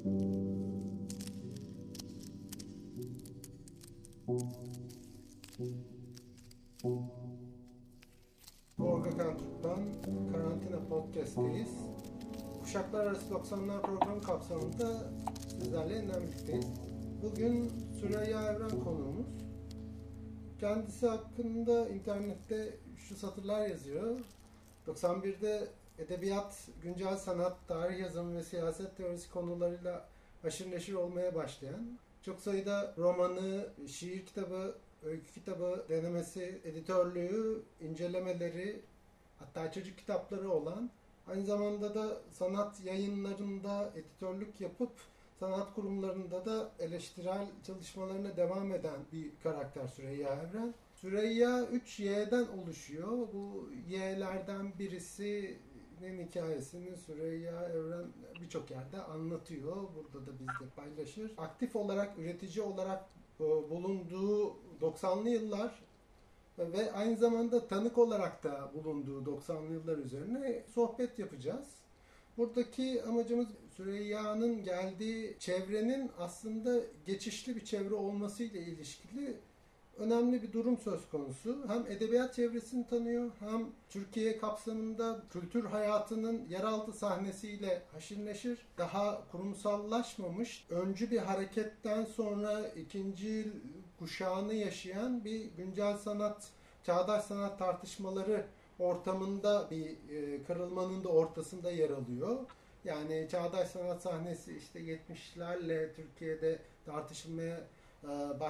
Orga Kantürk'ten Karantina Podcast'teyiz. Kuşaklar Arası 90'lar programı kapsamında sizlerle yeniden birlikteyiz. Bugün Süreyya Evren konuğumuz. Kendisi hakkında internette şu satırlar yazıyor. 91'de edebiyat, güncel sanat, tarih yazımı ve siyaset teorisi konularıyla aşırı neşir olmaya başlayan, çok sayıda romanı, şiir kitabı, öykü kitabı denemesi, editörlüğü, incelemeleri, hatta çocuk kitapları olan, aynı zamanda da sanat yayınlarında editörlük yapıp sanat kurumlarında da eleştirel çalışmalarına devam eden bir karakter Süreyya Evren. Süreyya 3 Y'den oluşuyor. Bu Y'lerden birisinin hikayesini Süreyya Evren birçok yerde anlatıyor. Burada da bizle paylaşır. Aktif olarak, üretici olarak bulunduğu 90'lı yıllar ve aynı zamanda tanık olarak da bulunduğu 90'lı yıllar üzerine sohbet yapacağız. Buradaki amacımız Süreyya'nın geldiği çevrenin aslında geçişli bir çevre olmasıyla ilişkili önemli bir durum söz konusu. Hem edebiyat çevresini tanıyor hem Türkiye kapsamında kültür hayatının yeraltı sahnesiyle haşir neşir daha kurumsallaşmamış öncü bir hareketten sonra ikinci kuşağını yaşayan bir güncel sanat, çağdaş sanat tartışmaları ortamında bir e, kırılmanın da ortasında yer alıyor. Yani çağdaş sanat sahnesi işte 70'lerle Türkiye'de tartışılmaya e,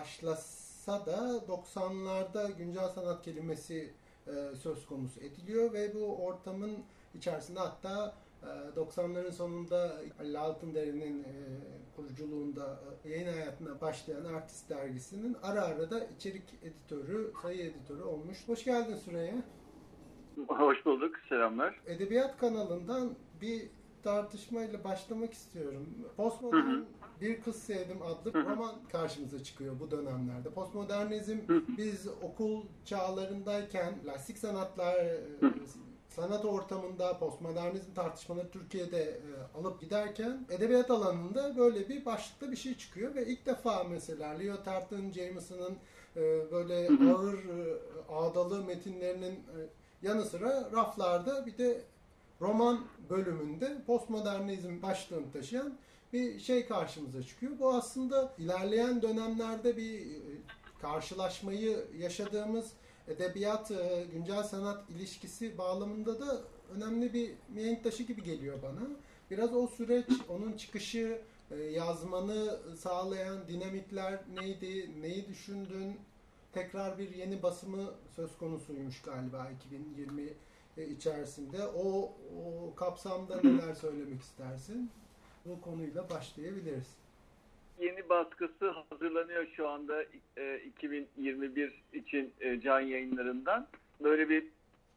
başlasa da 90'larda güncel sanat kelimesi e, söz konusu ediliyor ve bu ortamın içerisinde hatta 90'ların sonunda Ali Altındere'nin kuruculuğunda yayın hayatına başlayan Artist dergisinin ara ara da içerik editörü, sayı editörü olmuş. Hoş geldin Süreyya. Hoş bulduk, selamlar. Edebiyat kanalından bir tartışmayla başlamak istiyorum. Postmodern Bir Kız Sevdim adlı hı hı. roman karşımıza çıkıyor bu dönemlerde. Postmodernizm hı hı. biz okul çağlarındayken lastik sanatlar, hı hı sanat ortamında postmodernizm tartışmaları Türkiye'de e, alıp giderken edebiyat alanında böyle bir başlıkta bir şey çıkıyor ve ilk defa mesela Lyotard'ın, Jameson'ın e, böyle ağır e, ağdalı metinlerinin e, yanı sıra raflarda bir de roman bölümünde postmodernizm başlığını taşıyan bir şey karşımıza çıkıyor. Bu aslında ilerleyen dönemlerde bir e, karşılaşmayı yaşadığımız edebiyat e, güncel sanat ilişkisi bağlamında da önemli bir mihenk taşı gibi geliyor bana. Biraz o süreç, onun çıkışı, e, yazmanı sağlayan dinamikler neydi, neyi düşündün? Tekrar bir yeni basımı söz konusuymuş galiba 2020 e, içerisinde. O, o kapsamda neler söylemek istersin? Bu konuyla başlayabiliriz yeni baskısı hazırlanıyor şu anda e, 2021 için e, can yayınlarından. Böyle bir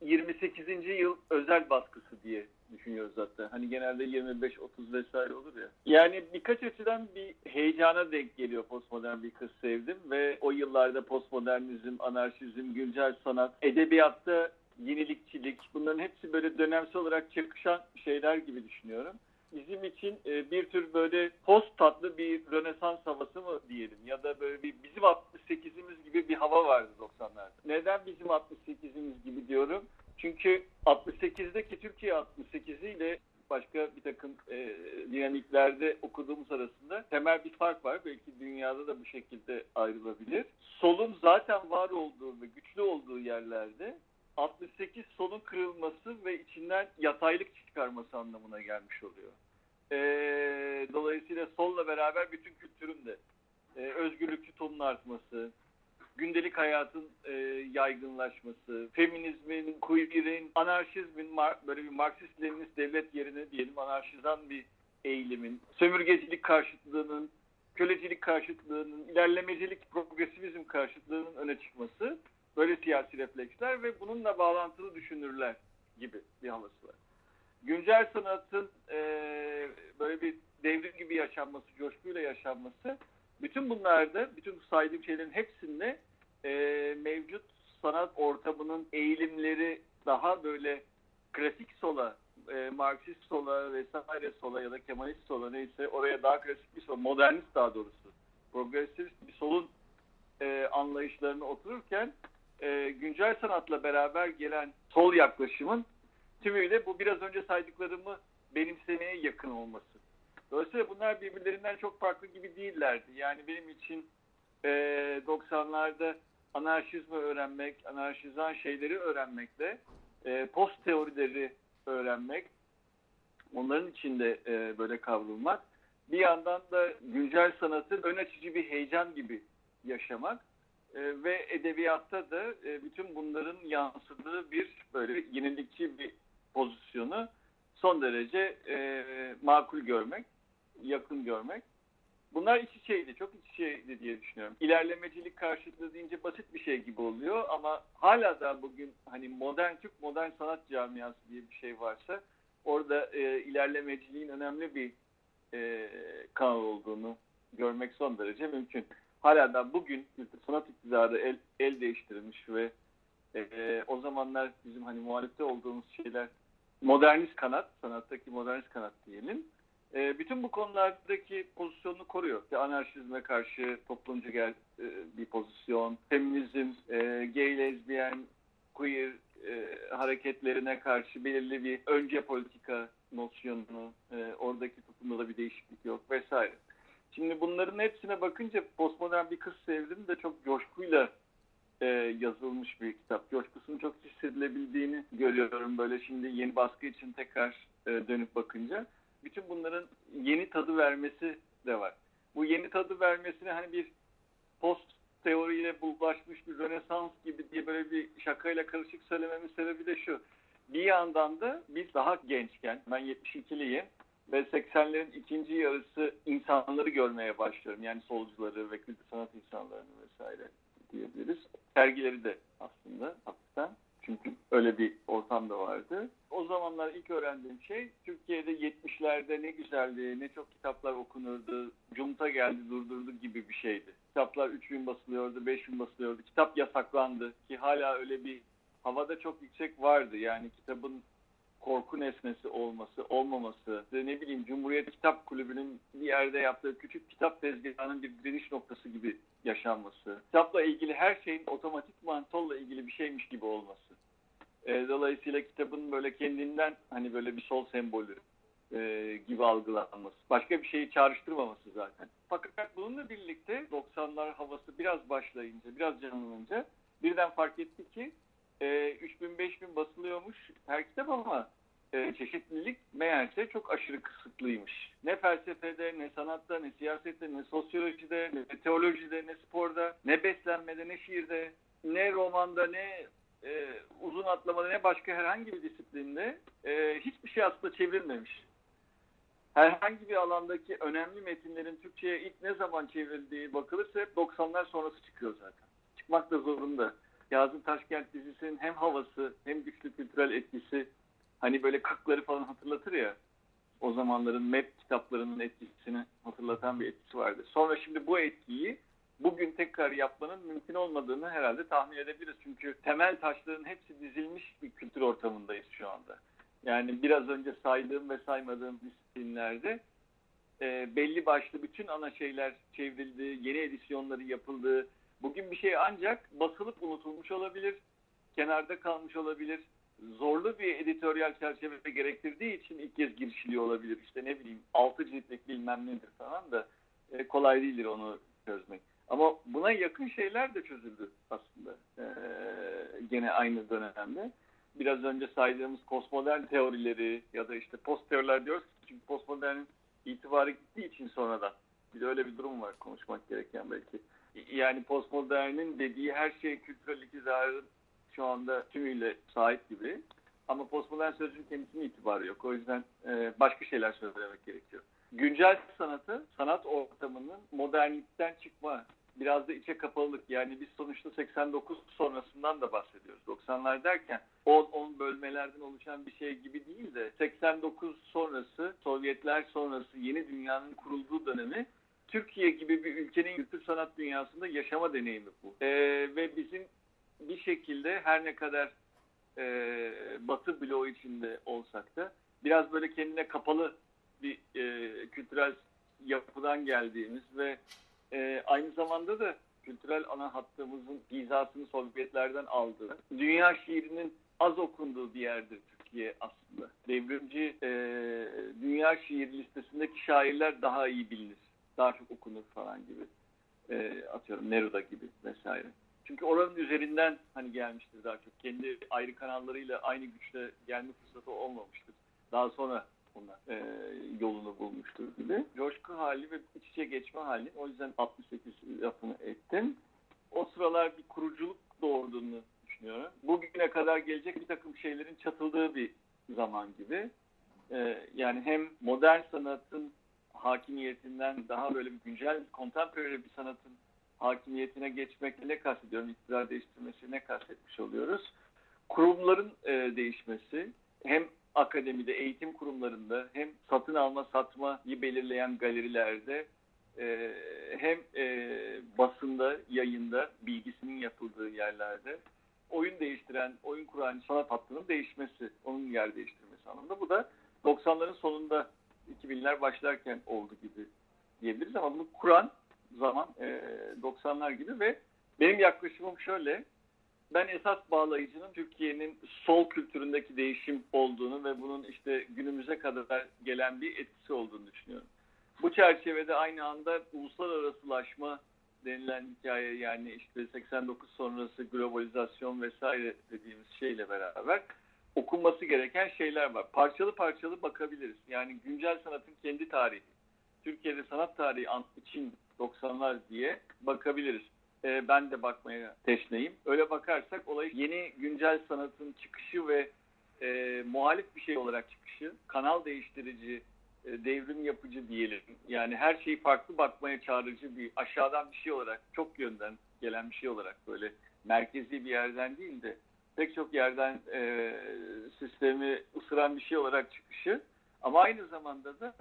28. yıl özel baskısı diye düşünüyoruz zaten. Hani genelde 25, 30 vesaire olur ya. Yani birkaç açıdan bir heyecana denk geliyor postmodern bir kız sevdim ve o yıllarda postmodernizm, anarşizm, güncel sanat, edebiyatta yenilikçilik bunların hepsi böyle dönemsel olarak çakışan şeyler gibi düşünüyorum bizim için e, bir tür böyle post tatlı bir rönesans havası mı diyelim ya da böyle bir bizim 68'imiz gibi bir hava vardı 90'larda. Neden bizim 68'imiz gibi diyorum? Çünkü 68'deki Türkiye 68'i ile başka bir takım e, dinamiklerde okuduğumuz arasında temel bir fark var. Belki dünyada da bu şekilde ayrılabilir. Solun zaten var olduğu ve güçlü olduğu yerlerde 68 solun kırılması ve içinden yataylık çıkarması anlamına gelmiş oluyor. Ee, dolayısıyla solla beraber bütün kültürün de e, özgürlükçü tonun artması, gündelik hayatın e, yaygınlaşması, feminizmin, queer'in, anarşizmin, böyle bir Marksist-Leninist devlet yerine diyelim anarşizan bir eğilimin, sömürgecilik karşıtlığının, kölecilik karşıtlığının, ilerlemecilik, progresivizm karşıtlığının öne çıkması böyle siyasi refleksler ve bununla bağlantılı düşünürler gibi bir havası var. Güncel sanatın e, böyle bir devrim gibi yaşanması, coşkuyla yaşanması bütün bunlarda, bütün saydığım şeylerin hepsinde e, mevcut sanat ortamının eğilimleri daha böyle klasik sola e, Marksist sola vesaire sola ya da Kemalist sola neyse oraya daha klasik bir sol, modernist daha doğrusu, progresif bir solun e, anlayışlarını otururken e, güncel sanatla beraber gelen sol yaklaşımın tümüyle bu biraz önce saydıklarımı benimsemeye yakın olması. Dolayısıyla bunlar birbirlerinden çok farklı gibi değillerdi. Yani benim için e, 90'larda anarşizmi öğrenmek, anarşizan şeyleri öğrenmekle e, post teorileri öğrenmek, onların içinde e, böyle kavrulmak, bir yandan da güncel sanatın ön açıcı bir heyecan gibi yaşamak e, ve edebiyatta da e, bütün bunların yansıdığı bir böyle yenilikçi bir pozisyonu son derece e, makul görmek, yakın görmek. Bunlar iç içeydi, çok iç içeydi diye düşünüyorum. İlerlemecilik karşıtlığı deyince basit bir şey gibi oluyor ama hala da bugün hani modern Türk modern sanat camiası diye bir şey varsa orada e, ilerlemeciliğin önemli bir e, kanal olduğunu görmek son derece mümkün. Hala da bugün sanat iktidarı el, el değiştirilmiş ve e, o zamanlar bizim hani muhalefte olduğumuz şeyler modernist kanat, sanattaki modernist kanat diyelim e, bütün bu konulardaki pozisyonunu koruyor. İşte anarşizme karşı toplumcu gel, e, bir pozisyon, feminizm, e, gay, lezbiyen, queer e, hareketlerine karşı belirli bir önce politika nosyonunu, e, oradaki tutumda da bir değişiklik yok vesaire. Şimdi bunların hepsine bakınca postmodern bir kız sevdim de çok coşkuyla e, yazılmış bir kitap. Coşkusunun çok hissedilebildiğini görüyorum böyle şimdi yeni baskı için tekrar e, dönüp bakınca bütün bunların yeni tadı vermesi de var. Bu yeni tadı vermesini hani bir post teoriyle bulaşmış bir rönesans gibi diye böyle bir şakayla karışık söylememin sebebi de şu. Bir yandan da biz daha gençken, ben 72'liyim ve 80'lerin ikinci yarısı insanları görmeye başlıyorum. Yani solcuları ve kültür sanat insanlarını vesaire diyebiliriz. Sergileri de aslında hafiften. Çünkü öyle bir ortam da vardı. O zamanlar ilk öğrendiğim şey Türkiye'de 70'lerde ne güzeldi, ne çok kitaplar okunurdu, cumta geldi durdurdu gibi bir şeydi. Kitaplar 3 bin basılıyordu, 5 bin basılıyordu. Kitap yasaklandı ki hala öyle bir havada çok yüksek vardı. Yani kitabın korku nesnesi olması, olmaması, ne bileyim Cumhuriyet Kitap Kulübü'nün bir yerde yaptığı küçük kitap tezgahının bir direniş noktası gibi yaşanması, kitapla ilgili her şeyin otomatik mantolla ilgili bir şeymiş gibi olması. E, dolayısıyla kitabın böyle kendinden hani böyle bir sol sembolü e, gibi algılanması. Başka bir şeyi çağrıştırmaması zaten. Fakat bununla birlikte 90'lar havası biraz başlayınca, biraz canlanınca birden fark etti ki e, 3000-5000 basılıyormuş her kitap ama e, çeşitlilik meğerse çok aşırı kısıtlıymış. Ne felsefede, ne sanatta, ne siyasette, ne sosyolojide, ne teolojide, ne sporda, ne beslenmede, ne şiirde, ne romanda, ne e, uzun atlamada, ne başka herhangi bir disiplinde e, hiçbir şey aslında çevrilmemiş. Herhangi bir alandaki önemli metinlerin Türkçe'ye ilk ne zaman çevrildiği bakılırsa hep 90'lar sonrası çıkıyor zaten. Çıkmak da zorunda. Yazın Taşkent dizisinin hem havası hem güçlü kültürel etkisi hani böyle kırkları falan hatırlatır ya o zamanların map kitaplarının etkisini hatırlatan bir etkisi vardı. Sonra şimdi bu etkiyi bugün tekrar yapmanın mümkün olmadığını herhalde tahmin edebiliriz. Çünkü temel taşların hepsi dizilmiş bir kültür ortamındayız şu anda. Yani biraz önce saydığım ve saymadığım disiplinlerde e, belli başlı bütün ana şeyler çevrildi, yeni edisyonları yapıldı. Bugün bir şey ancak basılıp unutulmuş olabilir, kenarda kalmış olabilir, zorlu bir editoryal çerçeve gerektirdiği için ilk kez girişiliyor olabilir. İşte ne bileyim altı ciltlik bilmem nedir falan da e, kolay değildir onu çözmek. Ama buna yakın şeyler de çözüldü aslında e, gene aynı dönemde. Biraz önce saydığımız postmodern teorileri ya da işte post teoriler diyoruz çünkü postmodernin itibarı gittiği için sonradan. Bir de öyle bir durum var konuşmak gereken belki. Yani postmodernin dediği her şey kültürel iktidarın şu anda tümüyle sahip gibi. Ama postmodern sözcüğün kendisinin itibarı yok. O yüzden e, başka şeyler söylemek gerekiyor. Güncel sanatı, sanat ortamının modernlikten çıkma, biraz da içe kapalılık. Yani biz sonuçta 89 sonrasından da bahsediyoruz. 90'lar derken 10-10 bölmelerden oluşan bir şey gibi değil de 89 sonrası, Sovyetler sonrası yeni dünyanın kurulduğu dönemi Türkiye gibi bir ülkenin kültür sanat dünyasında yaşama deneyimi bu. Ee, ve bizim bir şekilde her ne kadar e, Batı bloğu içinde olsak da biraz böyle kendine kapalı bir e, kültürel yapıdan geldiğimiz ve e, aynı zamanda da kültürel ana hattımızın hizasını Sovyetlerden aldığı, dünya şiirinin az okunduğu bir yerdir Türkiye aslında. Devrimci e, dünya şiir listesindeki şairler daha iyi bilinir, daha çok okunur falan gibi. E, atıyorum Neruda gibi vesaire. Çünkü oranın üzerinden hani gelmiştir daha çok. Kendi ayrı kanallarıyla aynı güçle gelme fırsatı olmamıştır. Daha sonra ona e, yolunu bulmuştur gibi. Coşku hali ve iç içe geçme hali. O yüzden 68 lafını ettim. O sıralar bir kuruculuk doğurduğunu düşünüyorum. Bugüne kadar gelecek bir takım şeylerin çatıldığı bir zaman gibi. E, yani hem modern sanatın hakimiyetinden daha böyle güncel, contemporary bir sanatın hakimiyetine geçmekle ne kastediyorum? İktidar değiştirmesi ne kastetmiş oluyoruz? Kurumların e, değişmesi, hem akademide, eğitim kurumlarında, hem satın alma satmayı belirleyen galerilerde, e, hem e, basında, yayında, bilgisinin yapıldığı yerlerde oyun değiştiren, oyun kuran sanat hattının değişmesi, onun yer değiştirmesi anlamında. Bu da 90'ların sonunda 2000'ler başlarken oldu gibi diyebiliriz ama bunu kuran zaman e, 90'lar gibi ve benim yaklaşımım şöyle. Ben esas bağlayıcının Türkiye'nin sol kültüründeki değişim olduğunu ve bunun işte günümüze kadar gelen bir etkisi olduğunu düşünüyorum. Bu çerçevede aynı anda uluslararasılaşma denilen hikaye yani işte 89 sonrası globalizasyon vesaire dediğimiz şeyle beraber okunması gereken şeyler var. Parçalı parçalı bakabiliriz. Yani güncel sanatın kendi tarihi, Türkiye'de sanat tarihi için 90'lar diye bakabiliriz. E, ben de bakmaya teşneyim. Öyle bakarsak olay yeni güncel sanatın çıkışı ve e, muhalif bir şey olarak çıkışı, kanal değiştirici, e, devrim yapıcı diyelim. Yani her şeyi farklı bakmaya çağırıcı bir aşağıdan bir şey olarak, çok yönden gelen bir şey olarak böyle merkezi bir yerden değil de pek çok yerden e, sistemi ısıran bir şey olarak çıkışı. Ama aynı zamanda da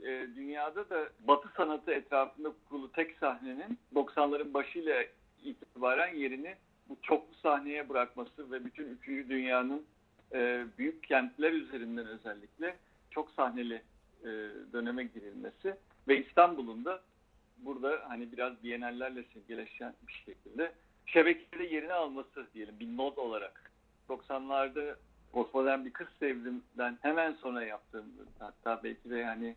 e, dünyada da Batı sanatı etrafında kurulu tek sahnenin 90'ların başıyla itibaren yerini bu çoklu sahneye bırakması ve bütün üçüncü dünyanın e, büyük kentler üzerinden özellikle çok sahneli e, döneme girilmesi ve İstanbul'un da burada hani biraz bienallerle simgeleşen bir şekilde şebekede yerini alması diyelim bir not olarak. 90'larda postmodern bir kız sevdimden hemen sonra yaptığım hatta belki de yani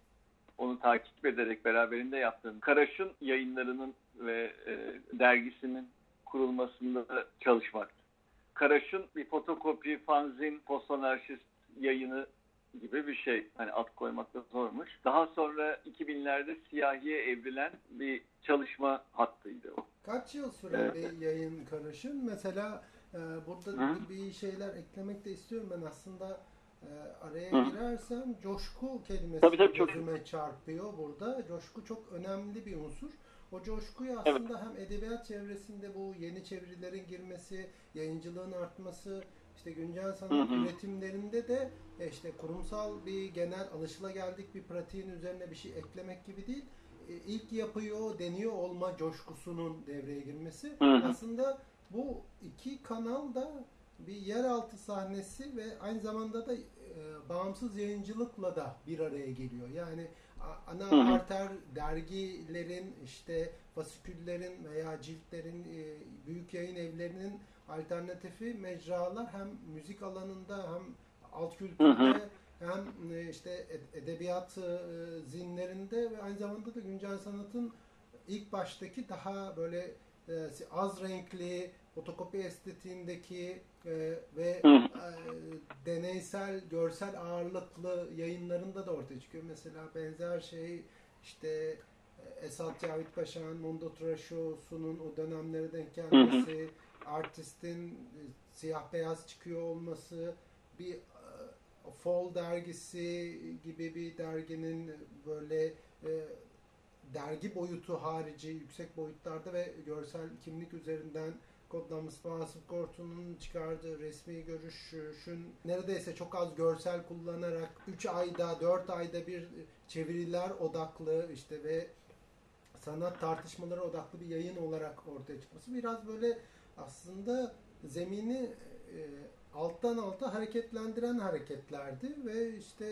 onu takip ederek beraberinde yaptığım Karaş'ın yayınlarının ve e, dergisinin kurulmasında da çalışmaktı. Karaş'ın bir fotokopi, fanzin, postanarşist yayını gibi bir şey. Hani at koymak da zormuş. Daha sonra 2000'lerde siyahiye evrilen bir çalışma hattıydı o. Kaç yıl süren evet. bir yayın Karaş'ın? Mesela e, burada Hı? bir şeyler eklemek de istiyorum ben aslında e, araya Hı. girersem coşku kelimesi tabii, tabii, gözüme çok... çarpıyor burada. Coşku çok önemli bir unsur. O coşkuyu aslında evet. hem edebiyat çevresinde bu yeni çevirilerin girmesi, yayıncılığın artması, işte güncel sanat hı hı. üretimlerinde de e, işte kurumsal bir genel alışılageldik bir pratiğin üzerine bir şey eklemek gibi değil. E, ilk yapıyor, deniyor olma coşkusunun devreye girmesi. Hı hı. Aslında bu iki kanal da bir yeraltı sahnesi ve aynı zamanda da e, bağımsız yayıncılıkla da bir araya geliyor. Yani ana hı arter dergilerin işte fasiküllerin veya ciltlerin e, büyük yayın evlerinin alternatifi mecralar hem müzik alanında hem alt kültürde hem e, işte edebiyat e, zinlerinde ve aynı zamanda da güncel sanatın ilk baştaki daha böyle e, az renkli fotokopi estetiğindeki ve deneysel, görsel ağırlıklı yayınlarında da ortaya çıkıyor. Mesela benzer şey işte Esat Cavit Paşa'nın Mondo Trasho'sunun o dönemlere denk gelmesi, artistin e, siyah beyaz çıkıyor olması, bir e, Fall dergisi gibi bir derginin böyle e, dergi boyutu harici yüksek boyutlarda ve görsel kimlik üzerinden kodlanmış Vasıf Kortun'un çıkardığı resmi görüşün neredeyse çok az görsel kullanarak 3 ayda 4 ayda bir çeviriler odaklı işte ve sanat tartışmaları odaklı bir yayın olarak ortaya çıkması biraz böyle aslında zemini e, alttan alta hareketlendiren hareketlerdi ve işte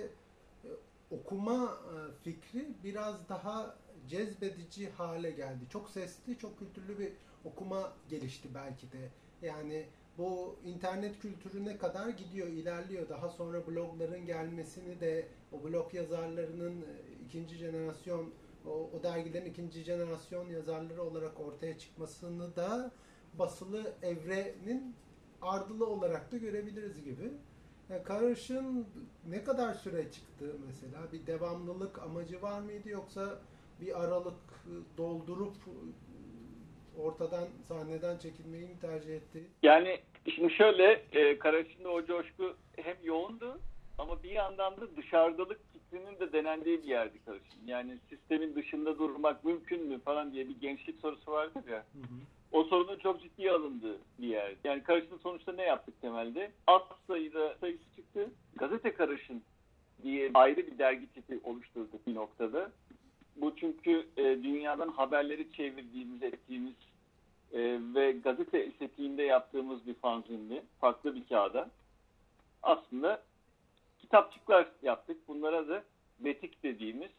e, okuma e, fikri biraz daha cezbedici hale geldi. Çok sesli, çok kültürlü bir okuma gelişti belki de. Yani bu internet kültürüne kadar gidiyor, ilerliyor. Daha sonra blogların gelmesini de o blog yazarlarının e, ikinci jenerasyon, o, o dergilerin ikinci jenerasyon yazarları olarak ortaya çıkmasını da basılı evrenin ardılı olarak da görebiliriz gibi. Yani Karış'ın ne kadar süre çıktı mesela? Bir devamlılık amacı var mıydı yoksa bir aralık e, doldurup e, ortadan sahneden çekilmeyi mi tercih etti? Yani şimdi şöyle e, Karaşin'de o coşku hem yoğundu ama bir yandan da dışarıdalık fikrinin de denendiği bir yerdi Karaşin. Yani sistemin dışında durmak mümkün mü falan diye bir gençlik sorusu vardır ya. Hı hı o sorunun çok ciddiye alındığı bir yer. Yani Karış'ın sonuçta ne yaptık temelde? Az sayıda sayısı çıktı. Gazete Karış'ın diye ayrı bir dergi tipi oluşturduk bir noktada. Bu çünkü e, dünyadan haberleri çevirdiğimiz, ettiğimiz e, ve gazete estetiğinde yaptığımız bir fanzindi. Farklı bir kağıda. Aslında kitapçıklar yaptık. Bunlara da betik dediğimiz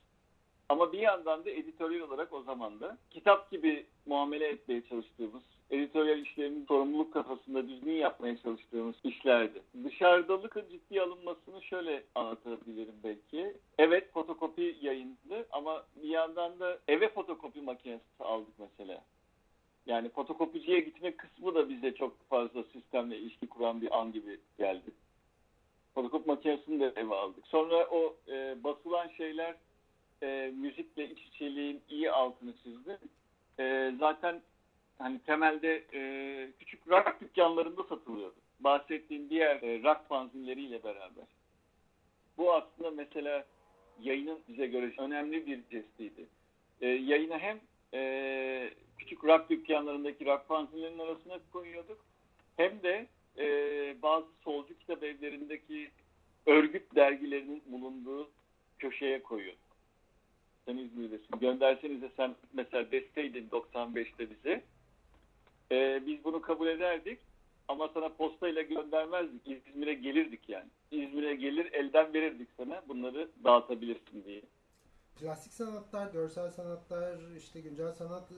ama bir yandan da editoryal olarak o zaman da kitap gibi muamele etmeye çalıştığımız, editoryal işlerinin sorumluluk kafasında düzgün yapmaya çalıştığımız işlerdi. Dışarıdalıkın ciddi alınmasını şöyle anlatabilirim belki. Evet fotokopi yayındı ama bir yandan da eve fotokopi makinesi aldık mesela. Yani fotokopiciye gitme kısmı da bize çok fazla sistemle ilişki kuran bir an gibi geldi. Fotokopi makinesini de eve aldık. Sonra o e, basılan şeyler e, müzikle iç içeliğin iyi altını çizdi. E, zaten hani temelde e, küçük rock dükkanlarında satılıyordu. Bahsettiğim diğer e, rock fanzinleriyle beraber. Bu aslında mesela yayının bize göre önemli bir jestiydi. E, yayını hem e, küçük rock dükkanlarındaki rock fanzinlerin arasına koyuyorduk hem de e, bazı solcu kitap evlerindeki örgüt dergilerinin bulunduğu köşeye koyuyorduk sen İzmir'desin. Gönderseniz de sen mesela desteydin 95'te bize. Ee, biz bunu kabul ederdik ama sana postayla göndermezdik. İzmir'e gelirdik yani. İzmir'e gelir elden verirdik sana bunları dağıtabilirsin diye. Klasik sanatlar, görsel sanatlar, işte güncel sanat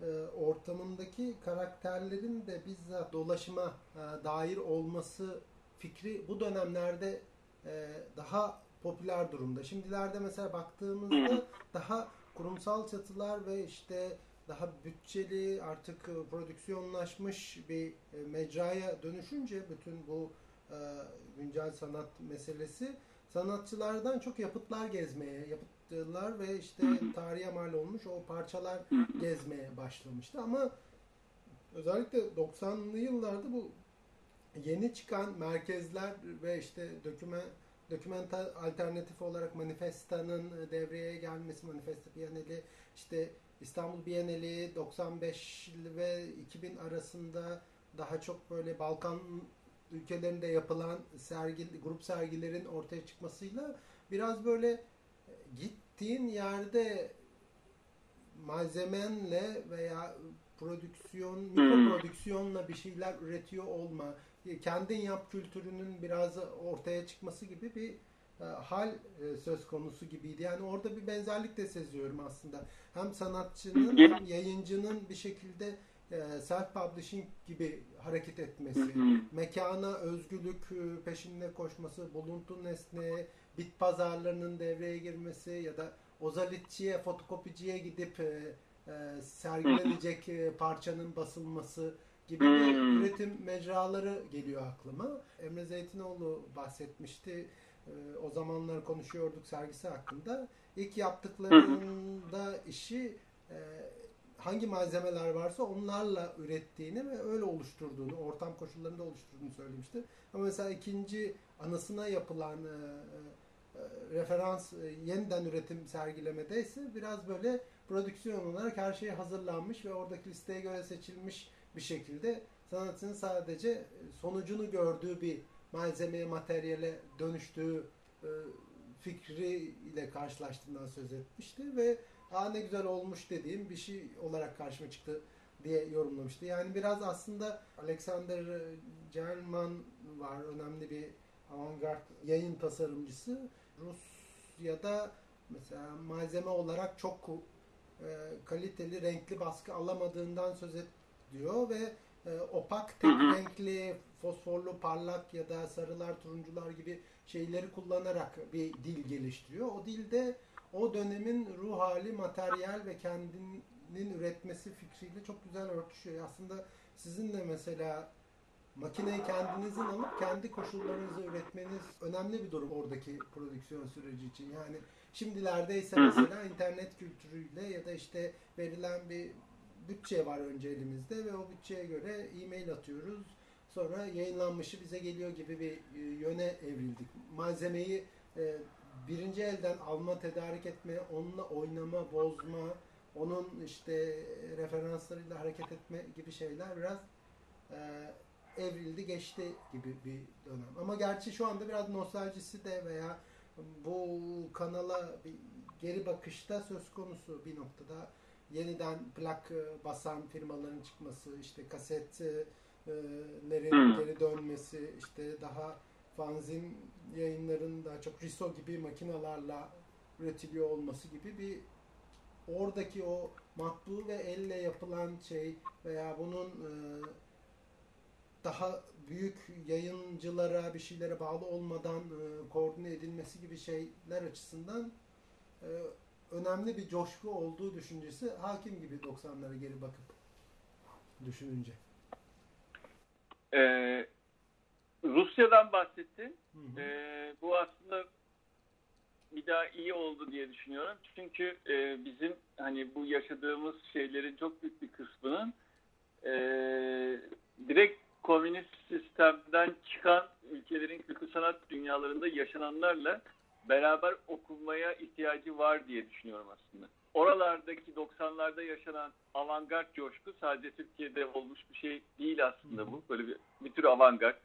e, ortamındaki karakterlerin de bizzat dolaşıma e, dair olması fikri bu dönemlerde e, daha popüler durumda. Şimdilerde mesela baktığımızda daha kurumsal çatılar ve işte daha bütçeli artık e, prodüksiyonlaşmış bir e, mecraya dönüşünce bütün bu e, güncel sanat meselesi sanatçılardan çok yapıtlar gezmeye, yapıtlar ve işte tarihe mal olmuş o parçalar gezmeye başlamıştı. Ama özellikle 90'lı yıllarda bu yeni çıkan merkezler ve işte döküme dokümental alternatif olarak Manifesta'nın e, devreye gelmesi, Manifesta Bienali, işte İstanbul Bienali 95 ve 2000 arasında daha çok böyle Balkan ülkelerinde yapılan sergi, grup sergilerin ortaya çıkmasıyla biraz böyle e, gittiğin yerde malzemenle veya prodüksiyon, mikro prodüksiyonla bir şeyler üretiyor olma, kendin yap kültürünün biraz ortaya çıkması gibi bir e, hal e, söz konusu gibiydi. Yani orada bir benzerlik de seziyorum aslında. Hem sanatçının hem yayıncının bir şekilde e, self-publishing gibi hareket etmesi, mekana özgürlük peşinde koşması, buluntu nesne, bit pazarlarının devreye girmesi ya da ozalitçiye, fotokopiciye gidip sergilenecek parçanın basılması gibi hmm. üretim mecraları geliyor aklıma. Emre Zeytinoğlu bahsetmişti. Ee, o zamanlar konuşuyorduk sergisi hakkında. İlk yaptıklarında işi e, hangi malzemeler varsa onlarla ürettiğini ve öyle oluşturduğunu, ortam koşullarında oluşturduğunu söylemişti. Ama mesela ikinci anısına yapılan e, e, referans yeniden üretim sergilemede ise biraz böyle prodüksiyon olarak her şey hazırlanmış ve oradaki listeye göre seçilmiş bir şekilde sanatın sadece sonucunu gördüğü bir malzemeye, materyale dönüştüğü e, fikri ile karşılaştığından söz etmişti ve Aa ne güzel olmuş dediğim bir şey olarak karşıma çıktı diye yorumlamıştı. Yani biraz aslında Alexander German var önemli bir avantgard yayın tasarımcısı. Rusya'da mesela malzeme olarak çok e, kaliteli renkli baskı alamadığından söz ediyor ve e, opak tek renkli fosforlu parlak ya da sarılar turuncular gibi şeyleri kullanarak bir dil geliştiriyor. O dilde o dönemin ruh hali, materyal ve kendinin üretmesi fikriyle çok güzel örtüşüyor. Aslında sizin de mesela makineyi kendinizin alıp kendi koşullarınızı üretmeniz önemli bir durum oradaki prodüksiyon süreci için. Yani şimdilerde ise mesela internet kültürüyle ya da işte verilen bir bütçe var önce elimizde ve o bütçeye göre e-mail atıyoruz. Sonra yayınlanmışı bize geliyor gibi bir yöne evrildik. Malzemeyi birinci elden alma, tedarik etme, onunla oynama, bozma, onun işte referanslarıyla hareket etme gibi şeyler biraz e, evrildi, geçti gibi bir dönem. Ama gerçi şu anda biraz nostaljisi de veya bu kanala bir geri bakışta söz konusu bir noktada yeniden plak basan firmaların çıkması, işte kasetlerin geri dönmesi, işte daha fanzin yayınların daha çok Riso gibi makinalarla üretiliyor olması gibi bir oradaki o matbu ve elle yapılan şey veya bunun e, daha büyük yayıncılara bir şeylere bağlı olmadan e, koordine edilmesi gibi şeyler açısından e, önemli bir coşku olduğu düşüncesi hakim gibi 90'lara geri bakıp düşününce. Ee, Rusya'dan bahsettin. Hı hı. Ee, bu aslında bir daha iyi oldu diye düşünüyorum. Çünkü e, bizim hani bu yaşadığımız şeylerin çok büyük bir kısmının e, direkt komünist sistemden çıkan ülkelerin kültür sanat dünyalarında yaşananlarla beraber okunmaya ihtiyacı var diye düşünüyorum aslında. Oralardaki 90'larda yaşanan avantgard coşku sadece Türkiye'de olmuş bir şey değil aslında bu. Böyle bir, bir tür avantgard.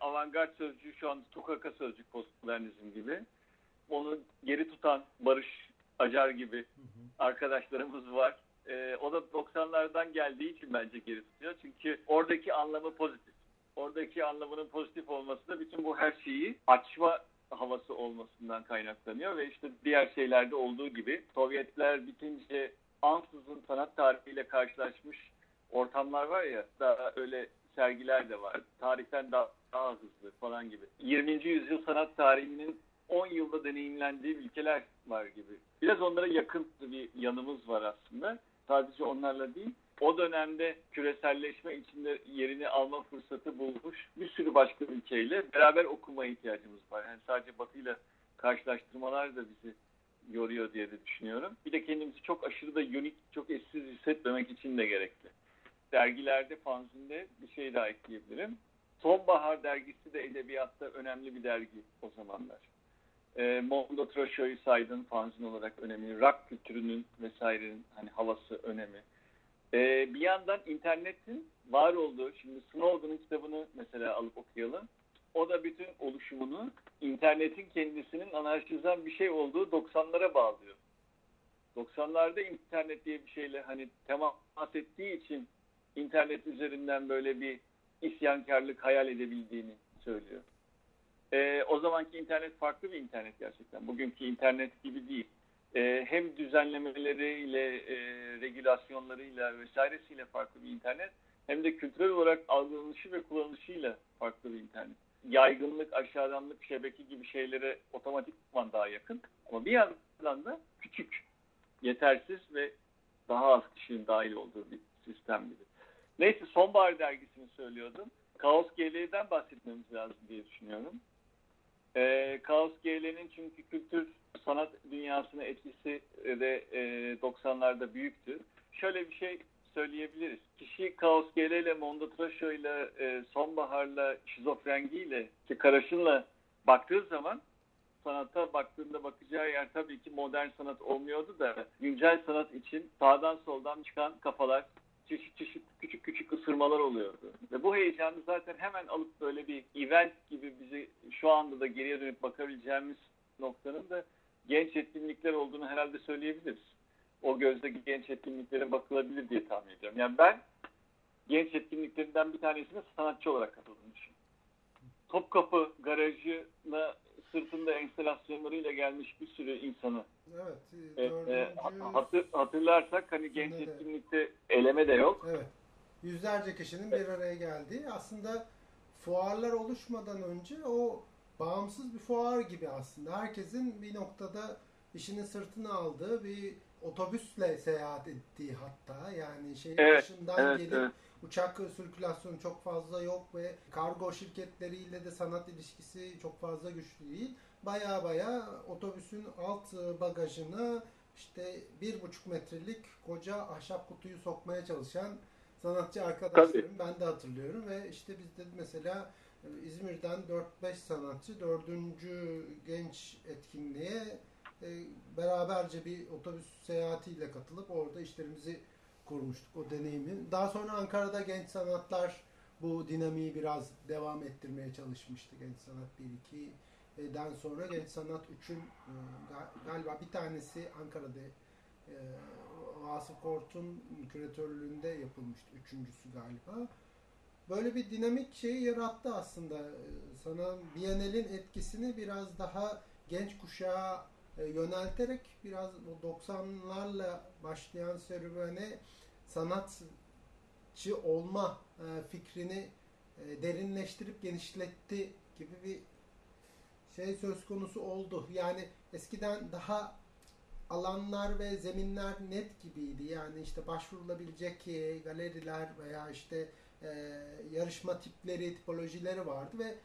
Avantgard sözcüğü şu anda tukaka sözcük postmodernizm gibi. Onu geri tutan Barış Acar gibi arkadaşlarımız var. Ee, o da 90'lardan geldiği için bence geri tutuyor. Çünkü oradaki anlamı pozitif. Oradaki anlamının pozitif olması da bütün bu her şeyi açma havası olmasından kaynaklanıyor ve işte diğer şeylerde olduğu gibi Sovyetler bitince ansızın sanat tarihiyle karşılaşmış ortamlar var ya daha öyle sergiler de var. Tarihten daha, daha hızlı falan gibi. 20. yüzyıl sanat tarihinin 10 yılda deneyimlendiği ülkeler var gibi. Biraz onlara yakın bir yanımız var aslında. Sadece onlarla değil. O dönemde küreselleşme içinde yerini alma fırsatı bulmuş bir sürü başka ülkeyle beraber okuma ihtiyacımız var. Yani sadece Batı'yla karşılaştırmalar da bizi yoruyor diye de düşünüyorum. Bir de kendimizi çok aşırı da unik, çok eşsiz hissetmemek için de gerekli. Dergilerde, fanzinde bir şey daha ekleyebilirim. Sonbahar dergisi de edebiyatta önemli bir dergi o zamanlar. E, Mondo Trosho'yu saydın fanzin olarak önemli. Rock kültürünün vesairenin hani havası önemi. E, bir yandan internetin var olduğu, şimdi Snowden'ın kitabını mesela alıp okuyalım. O da bütün oluşumunu internetin kendisinin anarşizan bir şey olduğu 90'lara bağlıyor. 90'larda internet diye bir şeyle hani temas ettiği için internet üzerinden böyle bir isyankarlık hayal edebildiğini söylüyor. E, o zamanki internet farklı bir internet gerçekten. Bugünkü internet gibi değil. E, hem düzenlemeleriyle, e, regülasyonlarıyla vesairesiyle farklı bir internet hem de kültürel olarak algılanışı ve kullanışıyla farklı bir internet. Yaygınlık, aşağıdanlık, şebeke gibi şeylere otomatikman daha yakın. Ama bir yandan da küçük, yetersiz ve daha az kişinin dahil olduğu bir sistem gibi. Neyse Sonbahar dergisini söylüyordum. Kaos GL'den bahsetmemiz lazım diye düşünüyorum. E, Kaos GL'nin çünkü kültür sanat dünyasına etkisi de e, 90'larda büyüktü. Şöyle bir şey söyleyebiliriz. Kişi Kaos GL ile Mondo Trasho ile e, Sonbahar'la Şizofrengi'yle ki Karaşın'la baktığı zaman sanata baktığında bakacağı yer tabii ki modern sanat olmuyordu da güncel sanat için sağdan soldan çıkan kafalar, çeşit çeşit küçük küçük ısırmalar oluyordu. Ve bu heyecanı zaten hemen alıp böyle bir event gibi bizi şu anda da geriye dönüp bakabileceğimiz noktanın da genç etkinlikler olduğunu herhalde söyleyebiliriz. o gözle genç etkinliklere bakılabilir diye tahmin ediyorum. Yani ben genç etkinliklerinden bir tanesine sanatçı olarak düşünüyorum. Topkapı garajına sırtında enstalasyonlarıyla gelmiş bir sürü insanı Evet. e, Dördüncü... e, hatır, hatırlarsak hani genç Evet. etkinlikte eleme de yok. Evet. Yüzlerce kişinin bir araya geldiği aslında fuarlar oluşmadan önce o bağımsız bir fuar gibi aslında. Herkesin bir noktada işini sırtına aldığı bir otobüsle seyahat ettiği hatta yani şehir Evet, dışından Evet, gelip evet. uçak sirkülasyonu çok fazla yok ve kargo şirketleriyle de sanat ilişkisi çok fazla güçlü değil. Baya baya otobüsün alt bagajına işte bir buçuk metrelik koca ahşap kutuyu sokmaya çalışan sanatçı arkadaşlarım ben de hatırlıyorum ve işte biz de mesela İzmir'den 4-5 sanatçı dördüncü genç etkinliğe e, beraberce bir otobüs seyahatiyle katılıp orada işlerimizi kurmuştuk o deneyimi. Daha sonra Ankara'da genç sanatlar bu dinamiği biraz devam ettirmeye çalışmıştı. Genç sanat 1-2'den sonra genç sanat 3'ün e, ga- galiba bir tanesi Ankara'da e, Vasıf Kort'un küratörlüğünde yapılmıştı. Üçüncüsü galiba. Böyle bir dinamik şeyi yarattı aslında. Sana Biennale'in etkisini biraz daha genç kuşağa e, yönelterek biraz o 90'larla başlayan serüvene sanatçı olma e, fikrini e, derinleştirip genişletti gibi bir şey söz konusu oldu. Yani eskiden daha alanlar ve zeminler net gibiydi. Yani işte başvurulabilecek galeriler veya işte e, yarışma tipleri, tipolojileri vardı ve e,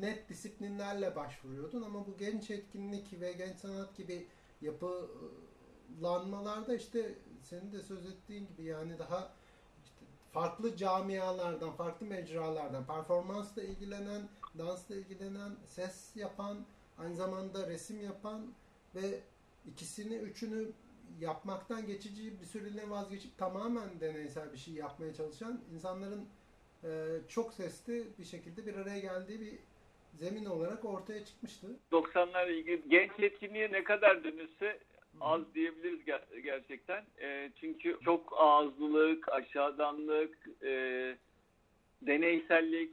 net disiplinlerle başvuruyordun. Ama bu genç etkinlik ve genç sanat gibi yapılanmalarda işte senin de söz ettiğin gibi yani daha işte farklı camialardan, farklı mecralardan, performansla ilgilenen, dansla ilgilenen, ses yapan, aynı zamanda resim yapan ve ikisini, üçünü yapmaktan geçici bir süreliğine vazgeçip tamamen deneysel bir şey yapmaya çalışan insanların e, çok sesli bir şekilde bir araya geldiği bir zemin olarak ortaya çıkmıştı. 90'larla ilgili genç etkinliğe ne kadar dönülse az diyebiliriz ger- gerçekten. E, çünkü çok ağızlılık, aşağıdanlık, e, deneysellik,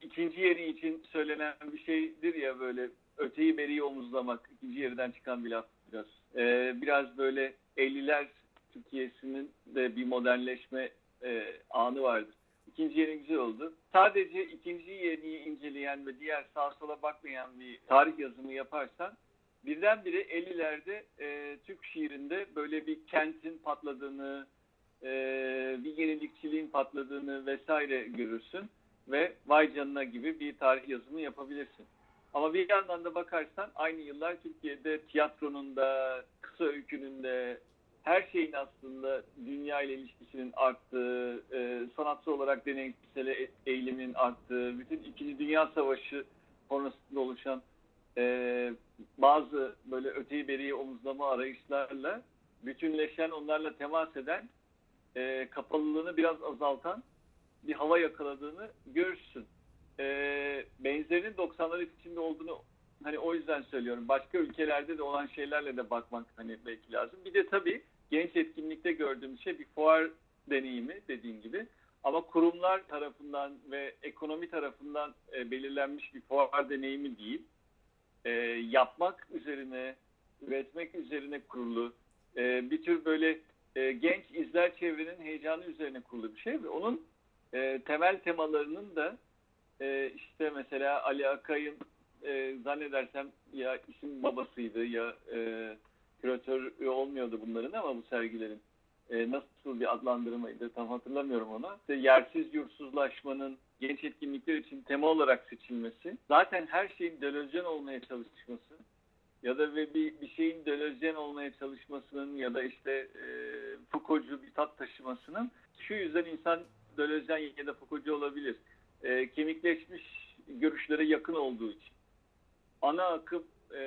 ikinci yeri için söylenen bir şeydir ya böyle öteyi beriyi omuzlamak, ikinci yeriden çıkan bir laf biraz. E, biraz böyle 50'ler Türkiye'sinin de bir modernleşme e, anı vardır. İkinci yeni güzel oldu. Sadece ikinci yeniyi inceleyen ve diğer sağa sola bakmayan bir tarih yazımı yaparsan birdenbire 50'lerde e, Türk şiirinde böyle bir kentin patladığını, e, bir yenilikçiliğin patladığını vesaire görürsün ve vay canına gibi bir tarih yazımı yapabilirsin. Ama bir yandan da bakarsan aynı yıllar Türkiye'de tiyatronun da, kısa öykünün de, her şeyin aslında dünya ile ilişkisinin arttığı, e, sanatsal olarak deneyimsel e- eğilimin arttığı, bütün İkinci Dünya Savaşı sonrasında oluşan e, bazı böyle öteyi beriyi omuzlama arayışlarla bütünleşen, onlarla temas eden, e, kapalılığını biraz azaltan bir hava yakaladığını görürsün. E, benzerinin 90'lar içinde olduğunu hani o yüzden söylüyorum. Başka ülkelerde de olan şeylerle de bakmak hani belki lazım. Bir de tabii genç etkinlikte gördüğümüz şey bir fuar deneyimi dediğim gibi. Ama kurumlar tarafından ve ekonomi tarafından e, belirlenmiş bir fuar deneyimi değil. E, yapmak üzerine, üretmek üzerine kurulu, e, bir tür böyle e, genç izler çevrenin heyecanı üzerine kurulu bir şey ve onun e, temel temalarının da e, işte mesela Ali Akay'ın e, zannedersem ya isim babasıydı ya e, küratör olmuyordu bunların ama bu sergilerin e, nasıl bir adlandırmaydı tam hatırlamıyorum onu. İşte yersiz yursuzlaşmanın genç etkinlikler için tema olarak seçilmesi, zaten her şeyin delözyen olmaya çalışması ya da bir, bir şeyin delözyen olmaya çalışmasının ya da işte e, Foucault'cu bir tat taşımasının şu yüzden insan delözyen ya da Foucault'cu olabilir. E, kemikleşmiş görüşlere yakın olduğu için. Ana akım e,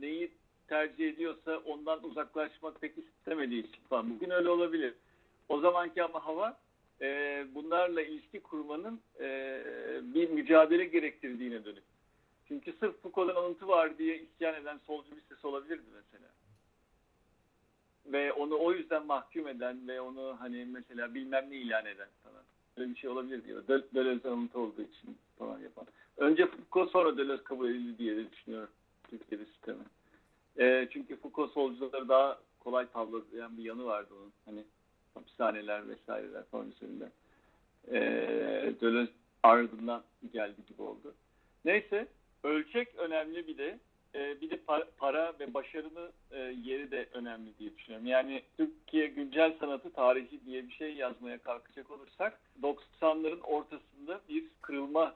neyi tercih ediyorsa ondan uzaklaşmak pek istemediği için falan. Bugün öyle olabilir. O zamanki ama hava e, bunlarla ilişki kurmanın e, bir mücadele gerektirdiğine dönük. Çünkü sırf Foucault'dan alıntı var diye isyan eden solcu bir ses olabilirdi mesela. ve onu o yüzden mahkum eden ve onu hani mesela bilmem ne ilan eden falan. Öyle bir şey olabilir. Döl Döloz'un alıntı olduğu için falan yapan. Önce Foucault sonra Deleuze kabul edildi diye düşünüyorum Türkiye'de sistemi. E, çünkü Foucault solcuları daha kolay tavlayan bir yanı vardı onun. Hani hapishaneler vesaireler falan üzerinde. E, Deleuze ardından geldi gibi oldu. Neyse ölçek önemli bir de e, bir de para ve başarının e, yeri de önemli diye düşünüyorum. Yani Türkiye güncel sanatı tarihi diye bir şey yazmaya kalkacak olursak 90'ların ortasında bir kırılma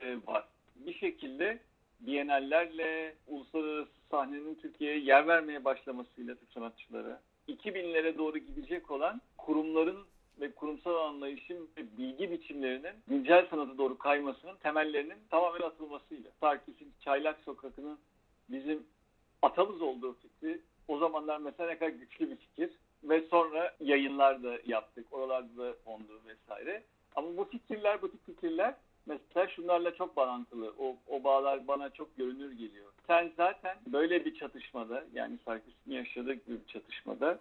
e, var. Bir şekilde Bienallerle uluslararası sahnenin Türkiye'ye yer vermeye başlamasıyla Türk sanatçıları 2000'lere doğru gidecek olan kurumların ve kurumsal anlayışın ve bilgi biçimlerinin güncel sanata doğru kaymasının temellerinin tamamen atılmasıyla. Sarkis'in Çaylak Sokakı'nın bizim atamız olduğu fikri o zamanlar mesela ne kadar güçlü bir fikir ve sonra yayınlar da yaptık. Oralarda da ondu vesaire. Ama bu fikirler, bu tip fikirler mesela şunlarla çok bağlantılı. O, o bağlar bana çok görünür geliyor. Sen zaten böyle bir çatışmada yani Sarkis'in yaşadığı bir çatışmada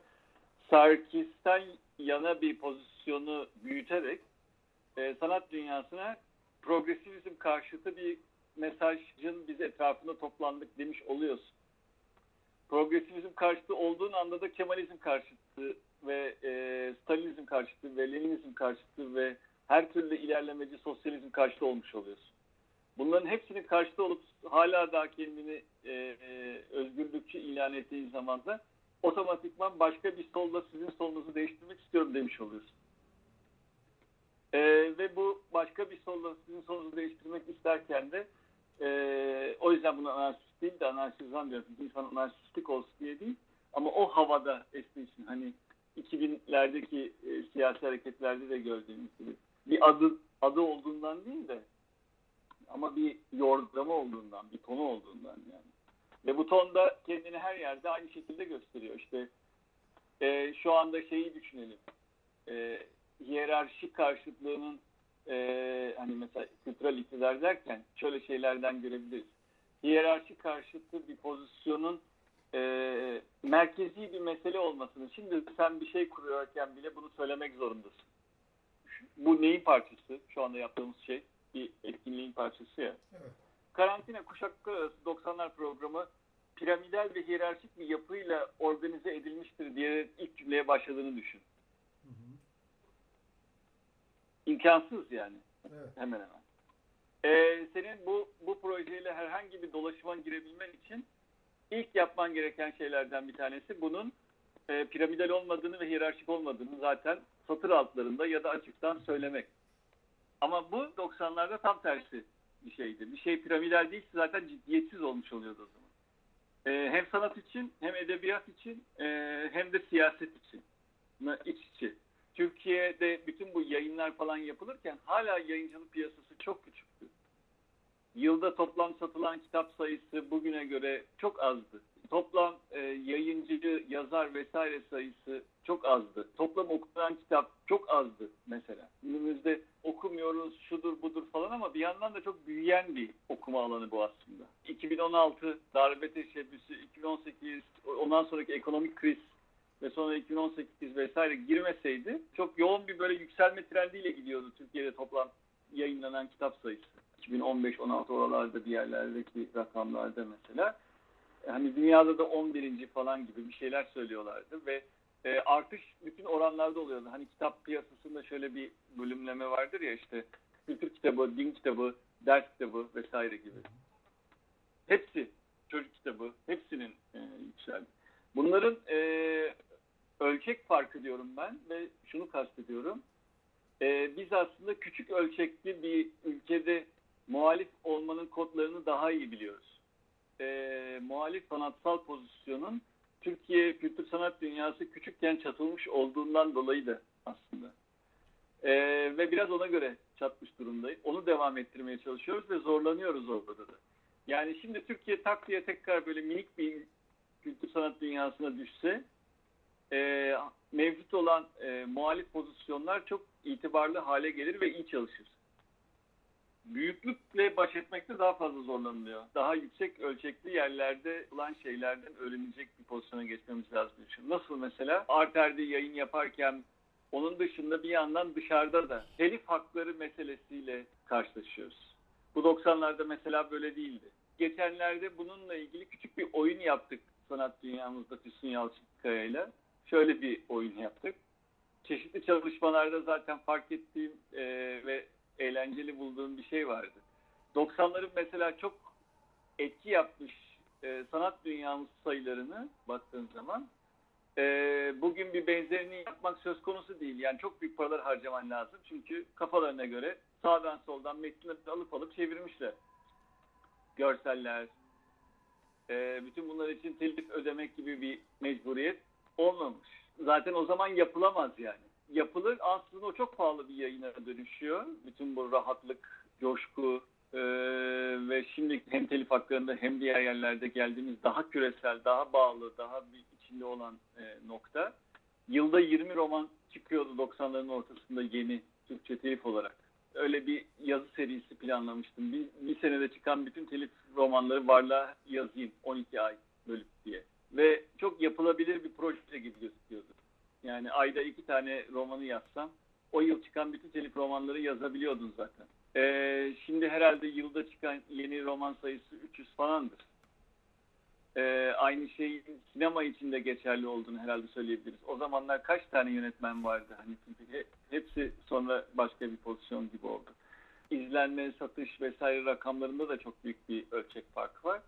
Sarkis'ten yana bir pozisyonu büyüterek e, sanat dünyasına progresivizm karşıtı bir mesajın biz etrafında toplandık demiş oluyorsun. Progresivizm karşıtı olduğun anda da Kemalizm karşıtı ve e, Stalinizm karşıtı ve Leninizm karşıtı ve her türlü ilerlemeci sosyalizm karşıtı olmuş oluyorsun. Bunların hepsinin karşıtı olup hala daha kendini e, e, özgürlükçü ilan ettiğin zaman da otomatikman başka bir solda sizin solunuzu değiştirmek istiyorum demiş oluyorsun. E, ve bu başka bir solda sizin solunuzu değiştirmek isterken de e, o yüzden bunu anarşist değil de anarşizan diyorum. İnsan anarşistlik olsun diye değil. Ama o havada esnesin. Hani 2000'lerdeki e, siyasi hareketlerde de gördüğümüz gibi. Bir adı adı olduğundan değil de ama bir yordamı olduğundan, bir tonu olduğundan yani. Ve bu ton da kendini her yerde aynı şekilde gösteriyor. İşte e, şu anda şeyi düşünelim. E, hiyerarşi karşıtlığının e, hani mesela kültürel iktidar derken şöyle şeylerden görebiliriz. Hiyerarşi karşıtı bir pozisyonun e, merkezi bir mesele olmasını. Şimdi sen bir şey kuruyorken bile bunu söylemek zorundasın. Bu neyin parçası? Şu anda yaptığımız şey bir etkinliğin parçası ya. Evet. Karantina kuşaklar arası 90'lar programı piramidal ve hiyerarşik bir yapıyla organize edilmiştir diye ilk cümleye başladığını düşün. İmkansız yani. Evet. Hemen hemen. Ee, senin bu bu projeyle herhangi bir dolaşıma girebilmen için ilk yapman gereken şeylerden bir tanesi bunun e, piramidal olmadığını ve hiyerarşik olmadığını zaten satır altlarında ya da açıktan söylemek. Ama bu 90'larda tam tersi bir şeydi. Bir şey piramidal değilse zaten ciddiyetsiz olmuş oluyordu o zaman. Ee, hem sanat için hem edebiyat için e, hem de siyaset için iç içe. Türkiye'de bütün bu yayınlar falan yapılırken hala yayıncılık piyasası çok küçüktü. Yılda toplam satılan kitap sayısı bugüne göre çok azdı. Toplam e, yayıncı, yazar vesaire sayısı çok azdı. Toplam okunan kitap çok azdı mesela. Günümüzde okumuyoruz, şudur budur falan ama bir yandan da çok büyüyen bir okuma alanı bu aslında. 2016 darbe teşebbüsü, 2018 ondan sonraki ekonomik kriz ve sonra 2018 vesaire girmeseydi çok yoğun bir böyle yükselme trendiyle gidiyordu Türkiye'de toplam yayınlanan kitap sayısı. 2015-16 oralarda bir yerlerdeki rakamlarda mesela. Hani dünyada da 11. falan gibi bir şeyler söylüyorlardı ve e, artış bütün oranlarda oluyordu. Hani kitap piyasasında şöyle bir bölümleme vardır ya işte kültür kitabı, din kitabı, ders kitabı vesaire gibi. Hepsi çocuk kitabı, hepsinin e, yükseldi. Bunların e, ölçek farkı diyorum ben ve şunu kastediyorum. E, biz aslında küçük ölçekli bir ülkede muhalif olmanın kodlarını daha iyi biliyoruz. E, muhalif sanatsal pozisyonun Türkiye kültür sanat dünyası küçükken çatılmış olduğundan dolayı da aslında. E, ve biraz ona göre çatmış durumdayız. Onu devam ettirmeye çalışıyoruz ve zorlanıyoruz orada da. Yani şimdi Türkiye tak diye tekrar böyle minik bir kültür sanat dünyasına düşse e, mevcut olan e, muhalif pozisyonlar çok itibarlı hale gelir ve iyi çalışır. büyüklükle baş etmekte daha fazla zorlanılıyor. Daha yüksek ölçekli yerlerde olan şeylerden öğrenecek bir pozisyona geçmemiz lazım. Nasıl mesela Arter'de yayın yaparken onun dışında bir yandan dışarıda da telif hakları meselesiyle karşılaşıyoruz. Bu 90'larda mesela böyle değildi. Geçenlerde bununla ilgili küçük bir oyun yaptık sanat dünyamızda Füsun Yalçınkaya ile. Şöyle bir oyun yaptık. Çeşitli çalışmalarda zaten fark ettiğim e, ve eğlenceli bulduğum bir şey vardı. 90'ların mesela çok etki yapmış e, sanat dünyamız sayılarını baktığın zaman e, bugün bir benzerini yapmak söz konusu değil. Yani çok büyük paralar harcaman lazım. Çünkü kafalarına göre sağdan soldan metnini alıp alıp çevirmişler. Görseller, e, bütün bunlar için telif ödemek gibi bir mecburiyet olmamış. Zaten o zaman yapılamaz yani. Yapılır aslında o çok pahalı bir yayına dönüşüyor. Bütün bu rahatlık, coşku e, ve şimdi hem telif haklarında hem diğer yerlerde geldiğimiz daha küresel, daha bağlı, daha bir içinde olan e, nokta. Yılda 20 roman çıkıyordu 90'ların ortasında yeni Türkçe telif olarak. Öyle bir yazı serisi planlamıştım. Bir, bir senede çıkan bütün telif romanları varlığa yazayım 12 ay bölüp diye. Ve çok yapılabilir bir proje gibi gözüküyordu. Yani ayda iki tane romanı yazsam o yıl çıkan bütün telif romanları yazabiliyordun zaten. Ee, şimdi herhalde yılda çıkan yeni roman sayısı 300 falandır. Ee, aynı şeyin sinema için de geçerli olduğunu herhalde söyleyebiliriz. O zamanlar kaç tane yönetmen vardı? Hani hepsi sonra başka bir pozisyon gibi oldu. İzlenme, satış vesaire rakamlarında da çok büyük bir ölçek farkı var.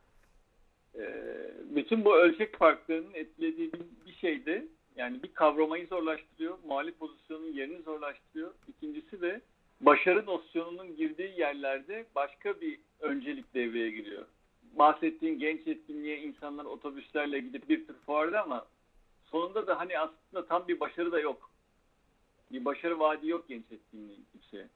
Ee, bütün bu ölçek farklarının etkilediği bir şey de yani bir kavramayı zorlaştırıyor, muhalif pozisyonun yerini zorlaştırıyor. İkincisi de başarı nosyonunun girdiği yerlerde başka bir öncelik devreye giriyor. Bahsettiğin genç etkinliğe insanlar otobüslerle gidip bir tür fuarda ama sonunda da hani aslında tam bir başarı da yok. Bir başarı vaadi yok genç etkinliğin kimseye.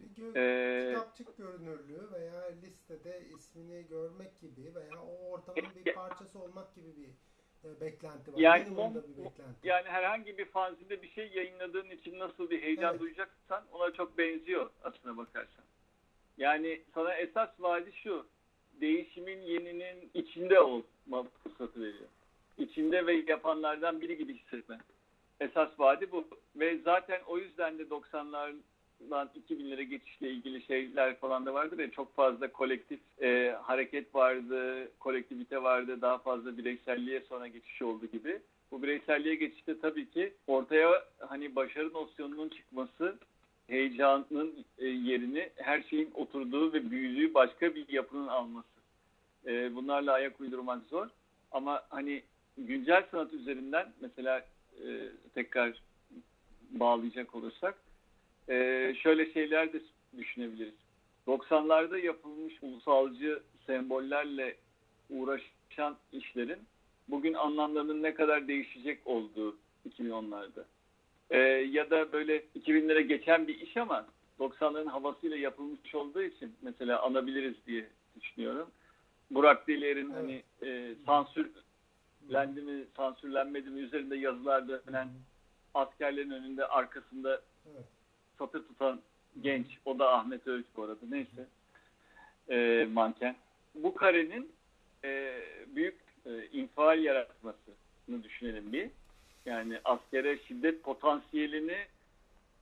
Gö ee, kitapçık görünürlüğü veya listede ismini görmek gibi veya o ortamın bir parçası olmak gibi bir e, beklenti var. Yani, Benim bir beklenti. yani herhangi bir fanzinde bir şey yayınladığın için nasıl bir heyecan evet. duyacaksan ona çok benziyor aslına bakarsan. Yani sana esas vaadi şu. Değişimin yeninin içinde olma fırsatı veriyor. İçinde ve yapanlardan biri gibi hissetme. Esas vaadi bu. Ve zaten o yüzden de 90'lar 2000'lere geçişle ilgili şeyler falan da vardır ya çok fazla kolektif e, hareket vardı, kolektivite vardı, daha fazla bireyselliğe sonra geçiş oldu gibi. Bu bireyselliğe geçişte tabii ki ortaya hani başarı nosyonunun çıkması heyecanın e, yerini her şeyin oturduğu ve büyüdüğü başka bir yapının alması. E, bunlarla ayak uydurmak zor. Ama hani güncel sanat üzerinden mesela e, tekrar bağlayacak olursak e, şöyle şeyler de düşünebiliriz. 90'larda yapılmış ulusalcı sembollerle uğraşan işlerin bugün anlamlarının ne kadar değişecek olduğu 2010'larda. Ee, ya da böyle 2000'lere geçen bir iş ama 90'ların havasıyla yapılmış olduğu için mesela anabiliriz diye düşünüyorum. Burak Deler'in hani, e, sansürlendi mi, sansürlenmedi mi üzerinde yazılar dönen askerlerin önünde arkasında satır tutan genç. O da Ahmet Öğüt bu arada. Neyse. E, manken. Bu karenin e, büyük e, infial yaratmasını düşünelim bir. Yani askere şiddet potansiyelini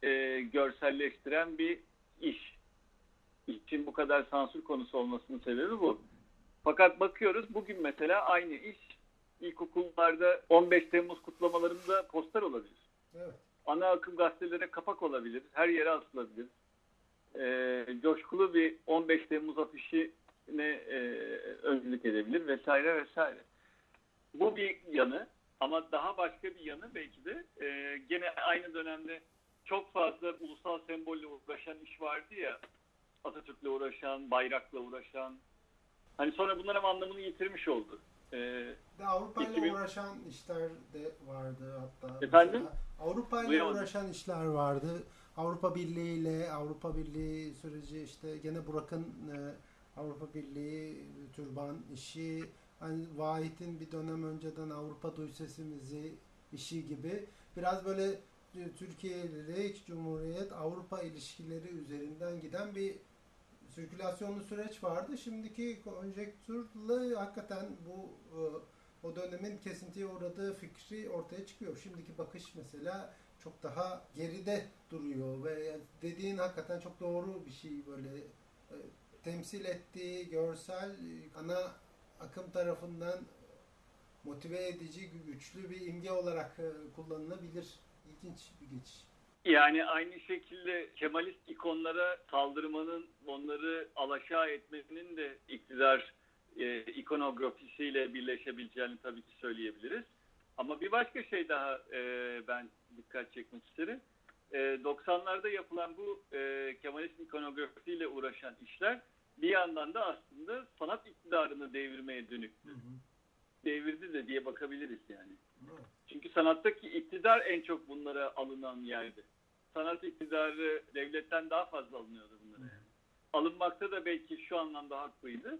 e, görselleştiren bir iş. İşin bu kadar sansür konusu olmasının sebebi bu. Fakat bakıyoruz bugün mesela aynı iş ilkokullarda 15 Temmuz kutlamalarında poster olabilir. Evet ana akım gazetelere kapak olabilir, her yere asılabilir. E, coşkulu bir 15 Temmuz afişine e, öncülük edebilir vesaire vesaire. Bu bir yanı ama daha başka bir yanı belki de e, gene aynı dönemde çok fazla ulusal sembolle uğraşan iş vardı ya Atatürk'le uğraşan, bayrakla uğraşan. Hani sonra bunların anlamını yitirmiş oldu. Ee, Avrupa ile 2000... uğraşan işler de vardı hatta. Efendim? Avrupa ile uğraşan işler vardı. Avrupa Birliği ile Avrupa Birliği süreci işte gene Burak'ın e, Avrupa Birliği türban işi hani Vahit'in bir dönem önceden Avrupa Duy Sesimizi işi gibi biraz böyle e, Türkiye ile Cumhuriyet Avrupa ilişkileri üzerinden giden bir sirkülasyonlu süreç vardı. Şimdiki konjektürle hakikaten bu e, o dönemin kesintiye uğradığı fikri ortaya çıkıyor. Şimdiki bakış mesela çok daha geride duruyor ve dediğin hakikaten çok doğru bir şey böyle e, temsil ettiği görsel e, ana akım tarafından motive edici, güçlü bir imge olarak e, kullanılabilir. İlginç bir geçiş. Yani aynı şekilde Kemalist ikonlara saldırmanın, onları alaşağı etmenin de iktidar e, ikonografisiyle birleşebileceğini tabii ki söyleyebiliriz. Ama bir başka şey daha e, ben dikkat çekmek isterim. E, 90'larda yapılan bu e, Kemalist ikonografisiyle uğraşan işler bir yandan da aslında sanat iktidarını devirmeye dönük. Hı hı. Devirdi de diye bakabiliriz yani. Hı. Çünkü sanattaki iktidar en çok bunlara alınan yerdi. Sanat iktidarı devletten daha fazla alınıyordu bunlara. Yani. Alınmakta da belki şu anlamda haklıydı.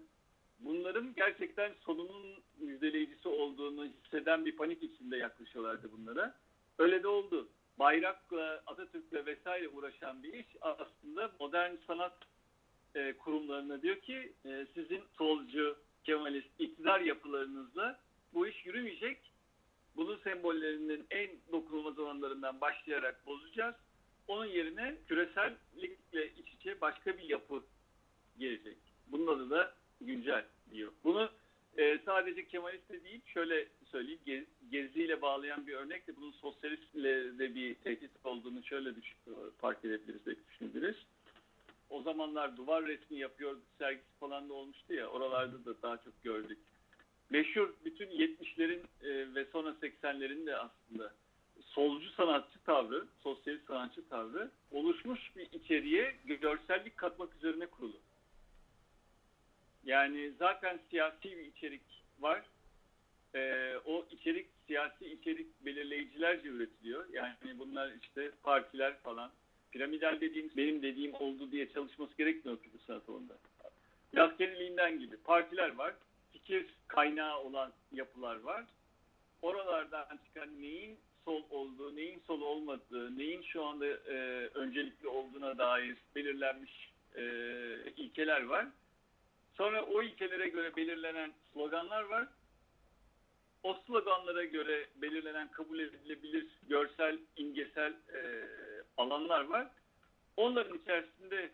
Bunların gerçekten sonunun müjdeleyicisi olduğunu hisseden bir panik içinde yaklaşıyorlardı bunlara. Öyle de oldu. Bayrakla, Atatürk'le vesaire uğraşan bir iş aslında modern sanat e, kurumlarına diyor ki e, sizin solcu, Kemalist iktidar yapılarınızla bu iş yürümeyecek. Bunun sembollerinin en dokunulmaz olanlarından başlayarak bozacağız. Onun yerine küresellikle iç içe başka bir yapı gelecek. Bunun adı da güncel diyor. Bunu e, sadece Kemalist'e değil şöyle söyleyeyim Gez, Gezi'yle bağlayan bir örnek de bunun sosyalistle de bir tehdit olduğunu şöyle düşün, fark edebiliriz, düşünebiliriz o zamanlar duvar resmi yapıyor sergisi falan da olmuştu ya oralarda da daha çok gördük. Meşhur bütün 70'lerin e, ve sonra 80'lerin de aslında solcu sanatçı tavrı, sosyalist sanatçı tavrı oluşmuş bir içeriğe görsellik katmak üzerine kurulu. Yani zaten siyasi bir içerik var. Ee, o içerik, siyasi içerik belirleyicilerce üretiliyor. Yani bunlar işte partiler falan, piramidal dediğimiz benim dediğim oldu diye çalışması gerekmiyor bu sanat alanında. Biraz gibi. Partiler var. Fikir kaynağı olan yapılar var. Oralardan çıkan neyin sol olduğu, neyin sol olmadığı, neyin şu anda e, öncelikli olduğuna dair belirlenmiş e, ilkeler var. Sonra o ilkelere göre belirlenen sloganlar var. O sloganlara göre belirlenen kabul edilebilir görsel, imgesel e, alanlar var. Onların içerisinde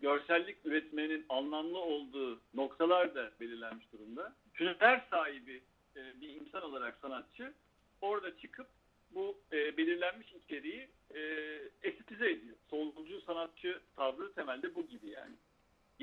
görsellik üretmenin anlamlı olduğu noktalar da belirlenmiş durumda. Hüner sahibi e, bir insan olarak sanatçı orada çıkıp bu e, belirlenmiş içeriği e, estetize ediyor. Solcu sanatçı tavrı temelde bu gibi yani.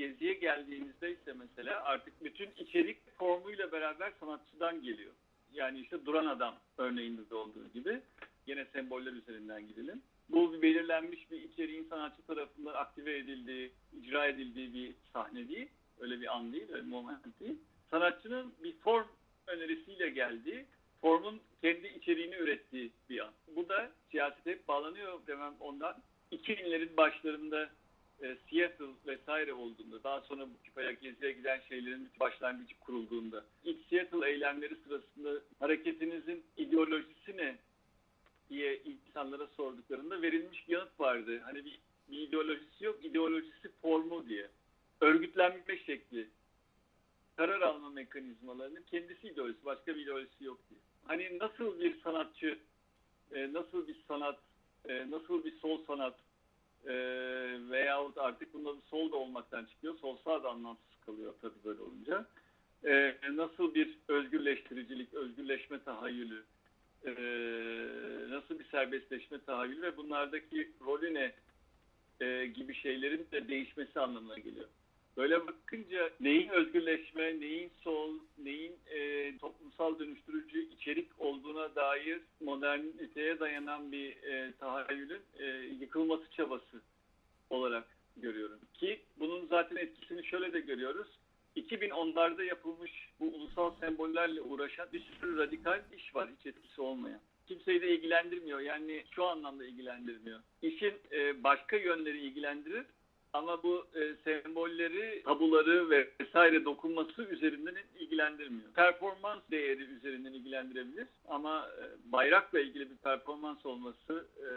Geziye geldiğinizde ise mesela artık bütün içerik formuyla beraber sanatçıdan geliyor. Yani işte duran adam örneğinde de olduğu gibi. Yine semboller üzerinden gidelim bu bir belirlenmiş bir içeriğin sanatçı tarafından aktive edildiği, icra edildiği bir sahne değil. Öyle bir an değil, öyle bir moment değil. Sanatçının bir form önerisiyle geldiği, formun kendi içeriğini ürettiği bir an. Bu da siyasete hep bağlanıyor demem ondan. 2000'lerin başlarında e, Seattle vesaire olduğunda, daha sonra bu küpayak geziye giden şeylerin başlangıcı kurulduğunda, ilk Seattle eylemleri sırasında hareketinizin ideolojisi ne diye insanlara sorduklarında verilmiş yanıt vardı. Hani bir, bir ideolojisi yok, ideolojisi formu diye. Örgütlenme şekli, karar alma mekanizmalarının kendisi ideolojisi, başka bir ideolojisi yok diye. Hani nasıl bir sanatçı, e, nasıl bir sanat, e, nasıl bir sol sanat e, veyahut artık bunun adı sol da olmaktan çıkıyor. Sol sağ da anlamsız kalıyor tabii böyle olunca. E, nasıl bir özgürleştiricilik, özgürleşme tahayyülü, e, nasıl bir serbestleşme tahayyülü ve bunlardaki rolü ne e, gibi şeylerin de değişmesi anlamına geliyor. Böyle bakınca neyin özgürleşme, neyin sol, neyin e, toplumsal dönüştürücü içerik olduğuna dair moderniteye dayanan bir e, tahayyülün e, yıkılması çabası olarak görüyorum. Ki bunun zaten etkisini şöyle de görüyoruz. 2010'larda yapılmış bu ulusal sembollerle uğraşan bir sürü radikal iş var hiç etkisi olmayan. Kimseyi de ilgilendirmiyor. Yani şu anlamda ilgilendirmiyor. İşin e, başka yönleri ilgilendirir Ama bu e, sembolleri, tabuları ve vesaire dokunması üzerinden ilgilendirmiyor. Performans değeri üzerinden ilgilendirebilir ama e, bayrakla ilgili bir performans olması e,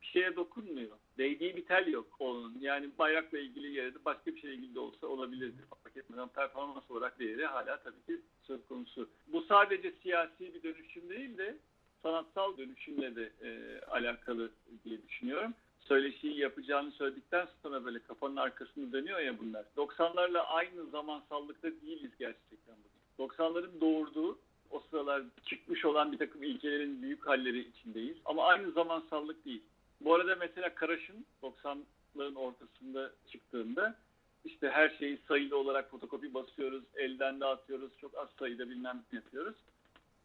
bir şeye dokunmuyor. Değdiği bir tel yok onun. Yani bayrakla ilgili yerde başka bir şeyle ilgili de olsa olabilirdi. Fark etmeden performans olarak değeri hala tabii ki söz konusu. Bu sadece siyasi bir dönüşüm değil de sanatsal dönüşümle de e, alakalı diye düşünüyorum söyleşiyi yapacağını söyledikten sonra böyle kafanın arkasını dönüyor ya bunlar. 90'larla aynı zamansallıkta değiliz gerçekten bugün. 90'ların doğurduğu o sıralar çıkmış olan bir takım ilkelerin büyük halleri içindeyiz. Ama aynı zamansallık değil. Bu arada mesela Karaş'ın 90'ların ortasında çıktığında işte her şeyi sayılı olarak fotokopi basıyoruz, elden dağıtıyoruz, çok az sayıda bilmem ne yapıyoruz.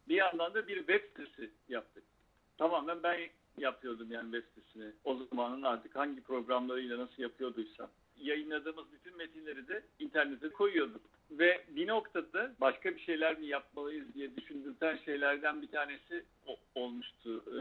Bir yandan da bir web sitesi yaptık. Tamamen ben yapıyordum yani web sitesini. O zamanın artık hangi programlarıyla nasıl yapıyorduysam. Yayınladığımız bütün metinleri de internete koyuyorduk. Ve bir noktada başka bir şeyler mi yapmalıyız diye düşündürten şeylerden bir tanesi olmuştu e,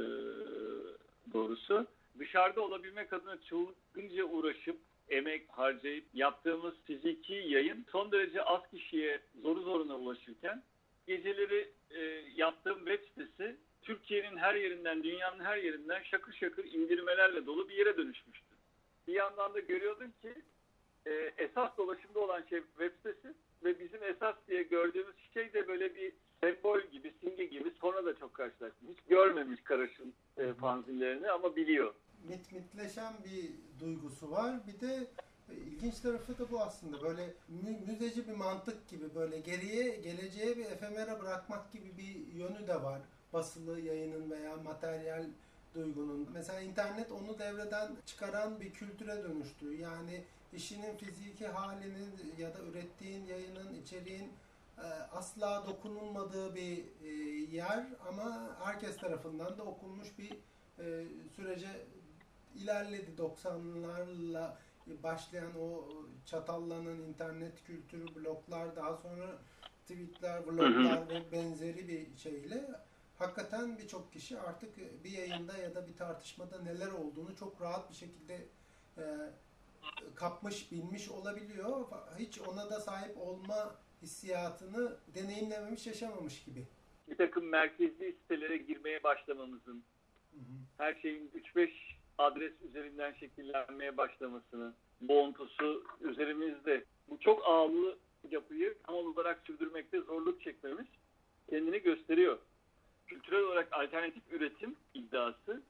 doğrusu. Dışarıda olabilmek adına çılgınca uğraşıp emek harcayıp yaptığımız fiziki yayın son derece az kişiye zoru zoruna ulaşırken geceleri e, yaptığım web sitesi Türkiye'nin her yerinden, dünyanın her yerinden şakır şakır indirmelerle dolu bir yere dönüşmüştü. Bir yandan da görüyordum ki e, esas dolaşımda olan şey web sitesi ve bizim esas diye gördüğümüz şey de böyle bir sembol gibi, simge gibi sonra da çok karşılaştım. Hiç görmemiş Karaş'ın e, fanzinlerini ama biliyor. Mit mitleşen bir duygusu var. Bir de e, ilginç tarafı da bu aslında. Böyle mü müzeci bir mantık gibi böyle geriye, geleceğe bir efemera bırakmak gibi bir yönü de var basılı yayının veya materyal duygunun. Mesela internet onu devreden çıkaran bir kültüre dönüştü. Yani işinin fiziki halinin ya da ürettiğin yayının, içeriğin e, asla dokunulmadığı bir e, yer ama herkes tarafından da okunmuş bir e, sürece ilerledi 90'larla başlayan o çatallanan internet kültürü bloklar daha sonra tweetler, vloglar ve benzeri bir şeyle hakikaten birçok kişi artık bir yayında ya da bir tartışmada neler olduğunu çok rahat bir şekilde e, kapmış, bilmiş olabiliyor. Hiç ona da sahip olma hissiyatını deneyimlememiş, yaşamamış gibi. Bir takım merkezli sitelere girmeye başlamamızın, hı hı. her şeyin 3-5 adres üzerinden şekillenmeye başlamasını, boğuntusu üzerimizde. Bu çok ağlı yapıyı tam olarak sürdürmekte zorluk çekmemiz kendini gösteriyor kültürel olarak alternatif üretim iddiası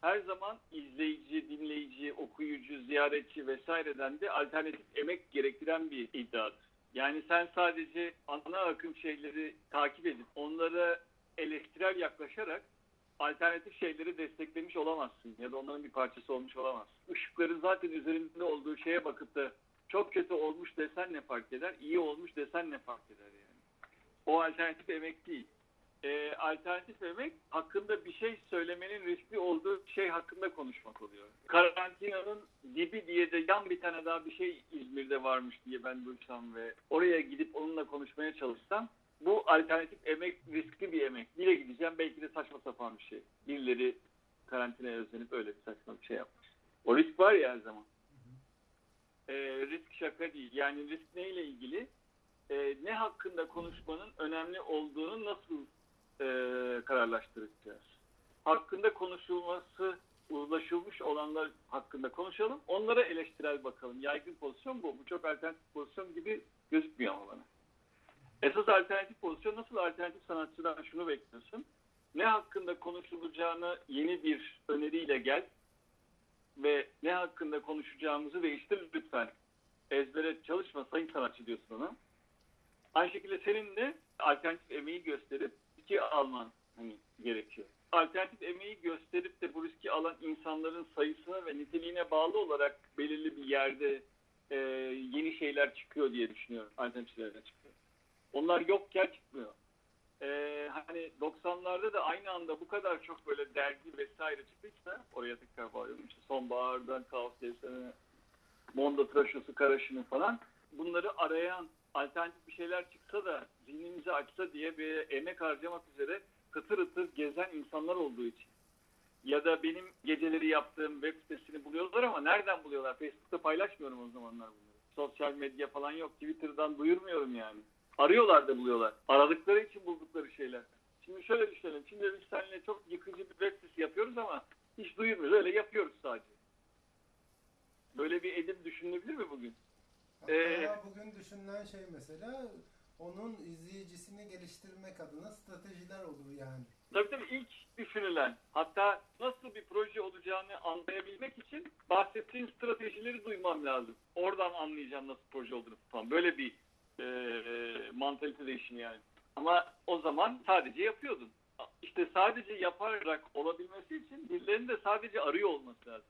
her zaman izleyici, dinleyici, okuyucu, ziyaretçi vesaireden de alternatif emek gerektiren bir iddiadır. Yani sen sadece ana akım şeyleri takip edip onlara eleştirel yaklaşarak alternatif şeyleri desteklemiş olamazsın ya da onların bir parçası olmuş olamazsın. Işıkların zaten üzerinde olduğu şeye bakıp da çok kötü olmuş desen ne fark eder, iyi olmuş desen ne fark eder yani. O alternatif emek değil e, alternatif emek hakkında bir şey söylemenin riskli olduğu şey hakkında konuşmak oluyor. Karantinanın dibi diye de yan bir tane daha bir şey İzmir'de varmış diye ben duysam ve oraya gidip onunla konuşmaya çalışsam bu alternatif emek riskli bir emek. Bile gideceğim belki de saçma sapan bir şey. Birileri karantinaya özenip öyle bir saçma bir şey yapmış. O risk var ya her zaman. E, risk şaka değil. Yani risk neyle ilgili? E, ne hakkında konuşmanın önemli olduğunu nasıl e, kararlaştıracağız. Hakkında konuşulması uzlaşılmış olanlar hakkında konuşalım. Onlara eleştirel bakalım. Yaygın pozisyon bu. Bu çok alternatif pozisyon gibi gözükmüyor ama bana. Esas alternatif pozisyon nasıl alternatif sanatçıdan şunu bekliyorsun. Ne hakkında konuşulacağını yeni bir öneriyle gel ve ne hakkında konuşacağımızı değiştir lütfen. Ezbere çalışma sayın sanatçı diyorsun ona. Aynı şekilde senin de alternatif emeği gösterip riski alman hani gerekiyor. Alternatif emeği gösterip de bu riski alan insanların sayısına ve niteliğine bağlı olarak belirli bir yerde e, yeni şeyler çıkıyor diye düşünüyorum. Alternatif şeyler çıkıyor. Onlar yokken çıkmıyor. E, hani 90'larda da aynı anda bu kadar çok böyle dergi vesaire çıktıysa oraya tekrar bağlıyorum. İşte sonbahardan kaos devsene, Mondo Tıraşosu Karaşı'nı falan bunları arayan alternatif bir şeyler çıksa da zihnimizi açsa diye bir emek harcamak üzere kıtır ıtır gezen insanlar olduğu için. ya da benim geceleri yaptığım web sitesini buluyorlar ama nereden buluyorlar? Facebook'ta paylaşmıyorum o zamanlar bunları. Sosyal medya falan yok. Twitter'dan duyurmuyorum yani. Arıyorlar da buluyorlar. Aradıkları için buldukları şeyler. Şimdi şöyle düşünelim. Şimdi biz seninle çok yıkıcı bir web sitesi yapıyoruz ama hiç duyurmuyoruz. Öyle yapıyoruz sadece. Böyle bir edim düşünülebilir mi bugün? Ee, bugün düşünülen şey mesela onun izleyicisini geliştirmek adına stratejiler olur yani. Tabii tabii ilk düşünülen hatta nasıl bir proje olacağını anlayabilmek için bahsettiğin stratejileri duymam lazım. Oradan anlayacağım nasıl proje olduğunu falan. Böyle bir e, e, mantalite değişimi yani. Ama o zaman sadece yapıyordun. İşte sadece yaparak olabilmesi için birilerinin de sadece arıyor olması lazım.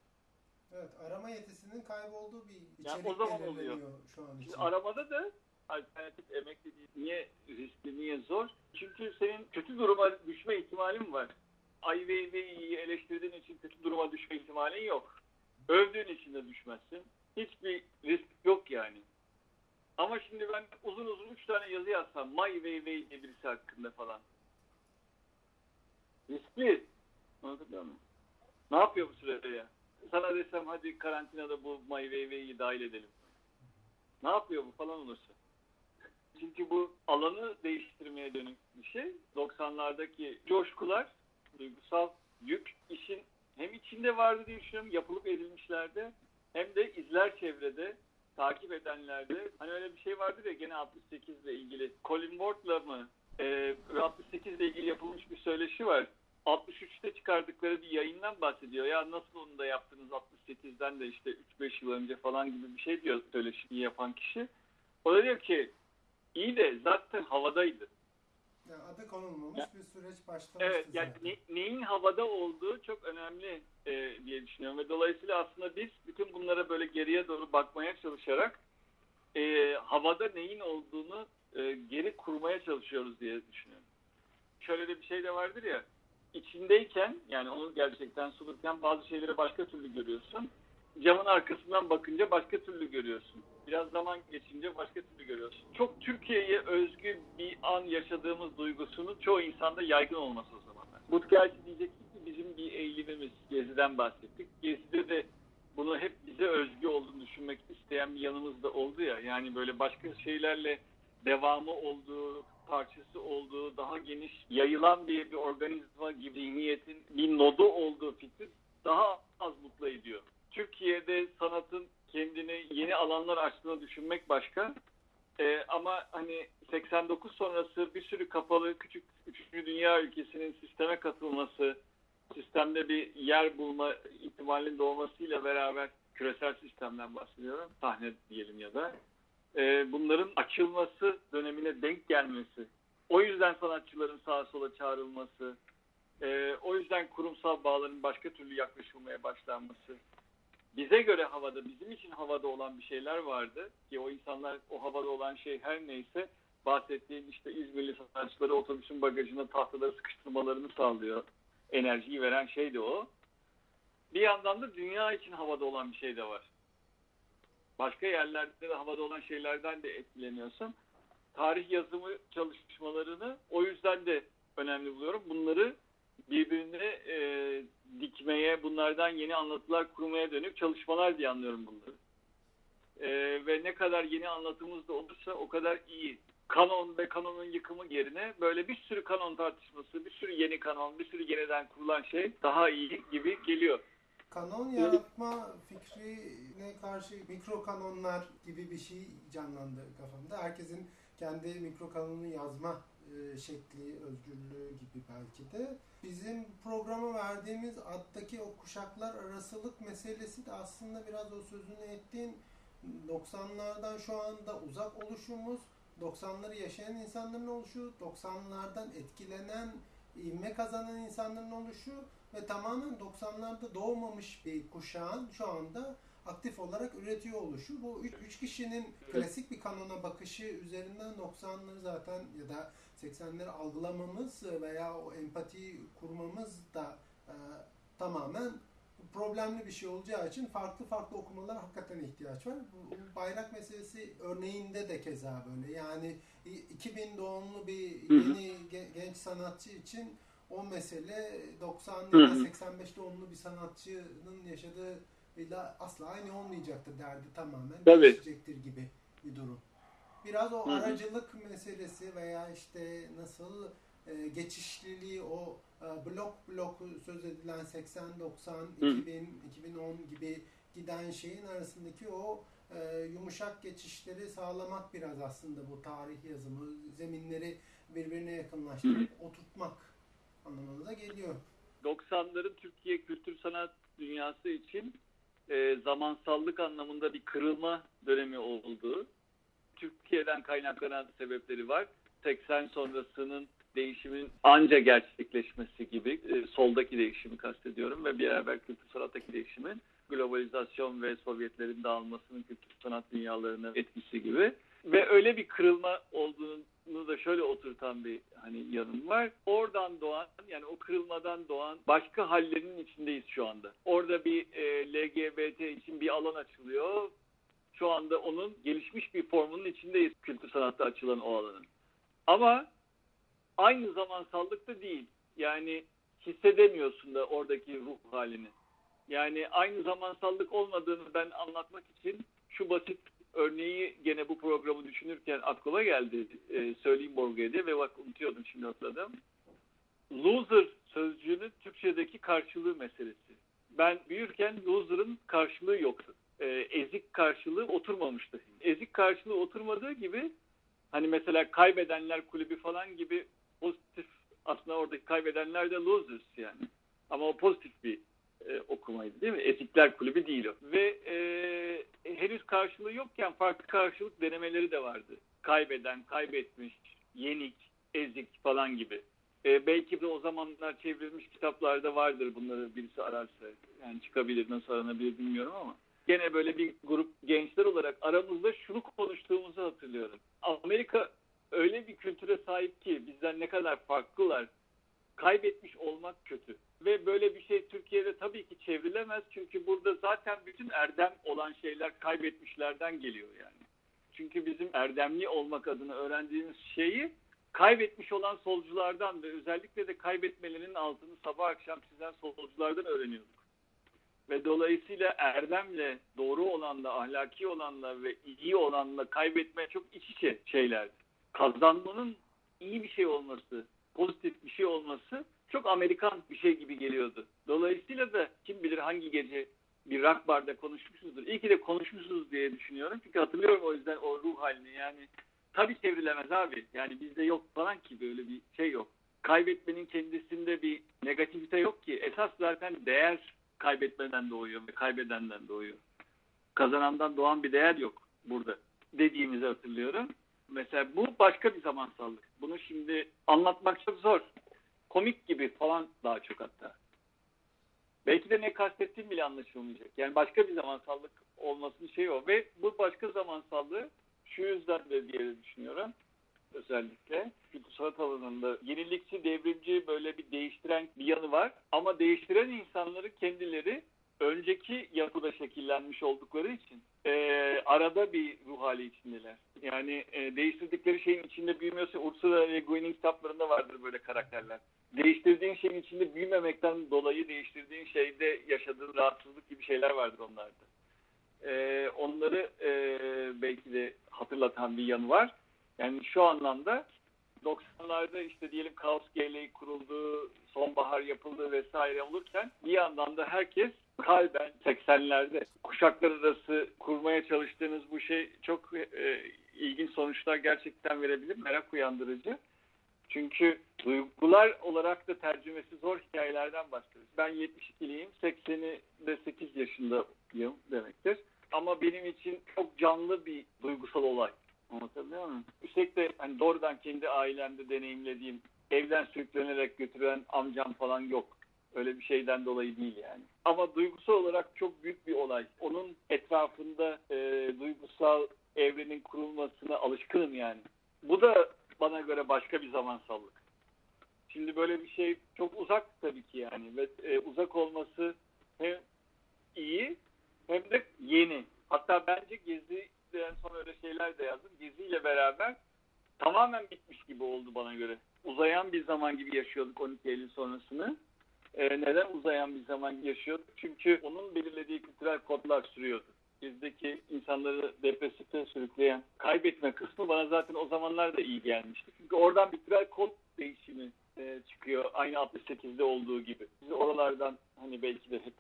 Evet, arama yetisinin kaybolduğu bir içerik o zaman oluyor. şu an için. Şimdi aramada da alternatif emekli değil. Niye riskli, niye zor? Çünkü senin kötü duruma düşme ihtimalin var. Weiwei'yi eleştirdiğin için kötü duruma düşme ihtimalin yok. Övdüğün için de düşmezsin. Hiçbir risk yok yani. Ama şimdi ben uzun uzun üç tane yazı yazsam May Weiwei diye birisi hakkında falan. Riskli. Anlatabiliyor muyum? Ne yapıyor bu sürede ya? Sana desem hadi karantinada bu Weiwei'yi dahil edelim. Ne yapıyor bu falan olursa. Çünkü bu alanı değiştirmeye dönük bir şey. 90'lardaki coşkular, duygusal yük işin hem içinde vardı diye düşünüyorum yapılıp edilmişlerde hem de izler çevrede takip edenlerde hani öyle bir şey vardır ya gene 68 ile ilgili Colin Ward'la mı e, 68 ile ilgili yapılmış bir söyleşi var. 63'te çıkardıkları bir yayından bahsediyor. Ya nasıl onu da yaptınız 68'den de işte 3-5 yıl önce falan gibi bir şey diyor söyleşiyi yapan kişi. O da diyor ki iyi de zaten havadaydı. Yani adı konulmamış Ya- bir süreç başlamıştı Evet yani ne- neyin havada olduğu çok önemli e, diye düşünüyorum. Ve dolayısıyla aslında biz bütün bunlara böyle geriye doğru bakmaya çalışarak e, havada neyin olduğunu e, geri kurmaya çalışıyoruz diye düşünüyorum. Şöyle de bir şey de vardır ya içindeyken yani onu gerçekten sulurken bazı şeyleri başka türlü görüyorsun. Camın arkasından bakınca başka türlü görüyorsun. Biraz zaman geçince başka türlü görüyorsun. Çok Türkiye'ye özgü bir an yaşadığımız duygusunun çoğu insanda yaygın olması o zamanlar. Bu gerçi diyeceksin ki bizim bir eğilimimiz. Gezi'den bahsettik. Gezi'de de bunu hep bize özgü olduğunu düşünmek isteyen bir yanımız da oldu ya. Yani böyle başka şeylerle devamı olduğu, parçası olduğu, daha geniş yayılan bir, bir organizma gibi zihniyetin bir nodu olduğu fikri daha az mutlu ediyor. Türkiye'de sanatın kendini yeni alanlar açtığını düşünmek başka. Ee, ama hani 89 sonrası bir sürü kapalı küçük 3. dünya ülkesinin sisteme katılması, sistemde bir yer bulma ihtimalinin doğmasıyla beraber küresel sistemden bahsediyorum. Sahne diyelim ya da. Ee, bunların açılması dönemine denk gelmesi. O yüzden sanatçıların sağa sola çağrılması. ee, o yüzden kurumsal bağların başka türlü yaklaşılmaya başlanması bize göre havada, bizim için havada olan bir şeyler vardı ki o insanlar o havada olan şey her neyse bahsettiğim işte İzmirli sanatçıları otobüsün bagajına tahtaları sıkıştırmalarını sağlıyor. Enerjiyi veren şey de o. Bir yandan da dünya için havada olan bir şey de var. Başka yerlerde de havada olan şeylerden de etkileniyorsun. Tarih yazımı çalışmalarını o yüzden de önemli buluyorum. Bunları birbirine e, dikmeye, bunlardan yeni anlatılar kurmaya dönük çalışmalar diye anlıyorum bunları. E, ve ne kadar yeni anlatımız da olursa o kadar iyi. Kanon ve kanonun yıkımı yerine böyle bir sürü kanon tartışması, bir sürü yeni kanon, bir sürü yeniden kurulan şey daha iyi gibi geliyor. Kanon yaratma fikrine karşı mikro kanonlar gibi bir şey canlandı kafamda. Herkesin kendi mikro kanonunu yazma e, şekli, özgürlüğü gibi belki de. Bizim programa verdiğimiz addaki o kuşaklar arasılık meselesi de aslında biraz o sözünü ettiğin 90'lardan şu anda uzak oluşumuz, 90'ları yaşayan insanların oluşu, 90'lardan etkilenen, ivme kazanan insanların oluşu ve tamamen 90'larda doğmamış bir kuşağın şu anda aktif olarak üretiyor oluşu. Bu üç, üç kişinin klasik bir kanona bakışı üzerinden 90'ları zaten ya da 80'leri algılamamız veya o empatiyi kurmamız da e, tamamen problemli bir şey olacağı için farklı farklı okumalara hakikaten ihtiyaç var. Bu, bayrak meselesi örneğinde de keza böyle. Yani 2000 doğumlu bir yeni ge- genç sanatçı için o mesele 90 Hı ya da hı. 85 doğumlu bir sanatçının yaşadığı asla aynı olmayacaktır derdi tamamen Tabii. değişecektir gibi bir durum. Biraz o Hı hı. aracılık meselesi veya işte nasıl e, geçişliliği o e, blok blok söz edilen 80 90 Hı. 2000 2010 gibi giden şeyin arasındaki o e, yumuşak geçişleri sağlamak biraz aslında bu tarih yazımı zeminleri birbirine yakınlaştırıp oturtmak anlamına geliyor. 90'ların Türkiye kültür sanat dünyası için e, zamansallık anlamında bir kırılma dönemi oldu. Türkiye'den kaynaklanan sebepleri var. 80 sonrasının değişimin anca gerçekleşmesi gibi e, soldaki değişimi kastediyorum ve beraber kültür sanattaki değişimin globalizasyon ve Sovyetlerin dağılmasının kültür sanat dünyalarına etkisi gibi ve öyle bir kırılma olduğunu da şöyle oturtan bir hani yanım var. Oradan doğan yani o kırılmadan doğan başka hallerinin içindeyiz şu anda. Orada bir e, LGBT için bir alan açılıyor. Şu anda onun gelişmiş bir formunun içindeyiz kültür sanatta açılan o alanın. Ama aynı zamansallıkta değil. Yani hissedemiyorsun da oradaki ruh halini. Yani aynı zamansallık olmadığını ben anlatmak için şu basit örneği gene bu programı düşünürken aklıma geldi. Ee, söyleyeyim Borga'ya diye ve bak unutuyordum şimdi hatırladım. Loser sözcüğünün Türkçedeki karşılığı meselesi. Ben büyürken loser'ın karşılığı yoktu. Ee, ezik karşılığı oturmamıştı. Ezik karşılığı oturmadığı gibi hani mesela kaybedenler kulübü falan gibi pozitif aslında oradaki kaybedenler de losers yani. Ama o pozitif bir e, okumaydı değil mi? Ezikler kulübü değil o. Ve e, henüz karşılığı yokken farklı karşılık denemeleri de vardı. Kaybeden, kaybetmiş, yenik, ezik falan gibi. E, belki de o zamanlar çevrilmiş kitaplarda vardır bunları birisi ararsa. Yani çıkabilir, nasıl aranabilir bilmiyorum ama. Gene böyle bir grup gençler olarak aramızda şunu konuştuğumuzu hatırlıyorum. Amerika öyle bir kültüre sahip ki bizden ne kadar farklılar. Kaybetmiş olmak kötü. Ve böyle bir şey Türkiye'de tabii ki çevrilemez. Çünkü burada zaten bütün erdem olan şeyler kaybetmişlerden geliyor yani. Çünkü bizim erdemli olmak adına öğrendiğimiz şeyi kaybetmiş olan solculardan ve özellikle de kaybetmelerinin altını sabah akşam çizen solculardan öğreniyorduk. Ve dolayısıyla erdemle, doğru olanla, ahlaki olanla ve iyi olanla kaybetme çok iç içe şeylerdi. Kazanmanın iyi bir şey olması, pozitif bir şey olması çok Amerikan bir şey gibi geliyordu. Dolayısıyla da kim bilir hangi gece bir rock barda konuşmuşuzdur. İyi ki de konuşmuşuz diye düşünüyorum. Çünkü hatırlıyorum o yüzden o ruh halini yani. Tabii çevrilemez abi. Yani bizde yok falan ki böyle bir şey yok. Kaybetmenin kendisinde bir negativite yok ki. Esas zaten değer kaybetmeden doğuyor ve kaybedenden doğuyor. Kazanandan doğan bir değer yok burada dediğimizi hatırlıyorum. Mesela bu başka bir zamansallık. Bunu şimdi anlatmak çok zor. Komik gibi falan daha çok hatta. Belki de ne kastettiğim bile anlaşılmayacak. Yani başka bir zamansallık olmasının şeyi o. Ve bu başka zamansallığı şu yüzden de diye düşünüyorum. Özellikle sanat alanında yenilikçi, devrimci böyle bir değiştiren bir yanı var. Ama değiştiren insanları kendileri önceki yapıda şekillenmiş oldukları için e, arada bir ruh hali içindeler. Yani e, değiştirdikleri şeyin içinde büyümüyorsa Ursula Le Guin'in kitaplarında vardır böyle karakterler. Değiştirdiğin şeyin içinde büyümemekten dolayı değiştirdiğin şeyde yaşadığın rahatsızlık gibi şeyler vardır onlarda. E, onları e, belki de hatırlatan bir yanı var. Yani şu anlamda 90'larda işte diyelim Kaos Geleği kuruldu, sonbahar yapıldı vesaire olurken bir yandan da herkes kalben 80'lerde kuşaklar arası kurmaya çalıştığınız bu şey çok e, ilginç sonuçlar gerçekten verebilir, merak uyandırıcı. Çünkü duygular olarak da tercümesi zor hikayelerden bahsediyoruz. Ben 72'liyim, 80'i de 8 yaşındayım demektir. Ama benim için çok canlı bir duygusal olay. Anlatabiliyor muyum? Üstelik de hani doğrudan kendi ailemde deneyimlediğim evden sürüklenerek götüren amcam falan yok. Öyle bir şeyden dolayı değil yani. Ama duygusal olarak çok büyük bir olay. Onun etrafında e, duygusal evrenin kurulmasına alışkınım yani. Bu da bana göre başka bir zamansallık. Şimdi böyle bir şey çok uzak tabii ki yani ve e, uzak olması hem iyi hem de yeni. Hatta bence Gezi en son öyle şeyler de yazdım. Gezi ile beraber tamamen bitmiş gibi oldu bana göre. uzayan bir zaman gibi yaşıyorduk 12 Eylül sonrasını. E, neden uzayan bir zaman yaşıyorduk? Çünkü onun belirlediği kültürel kodlar sürüyordu. Bizdeki insanları depresifte sürükleyen kaybetme kısmı bana zaten o zamanlar da iyi gelmişti. Çünkü oradan bir kültürel kod değişimi e, çıkıyor. Aynı 68'de olduğu gibi. Biz oralardan hani belki de hep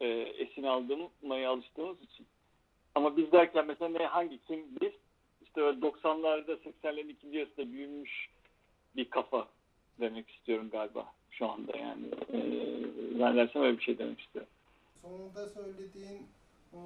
e, esin aldırmaya alıştığımız için. Ama biz derken mesela ne hangi kim biz işte öyle 90'larda 80'lerin ikinci yarısında büyümüş bir kafa demek istiyorum galiba şu anda yani. Ee, ben dersem öyle bir şey demek istiyorum. Sonunda söylediğin o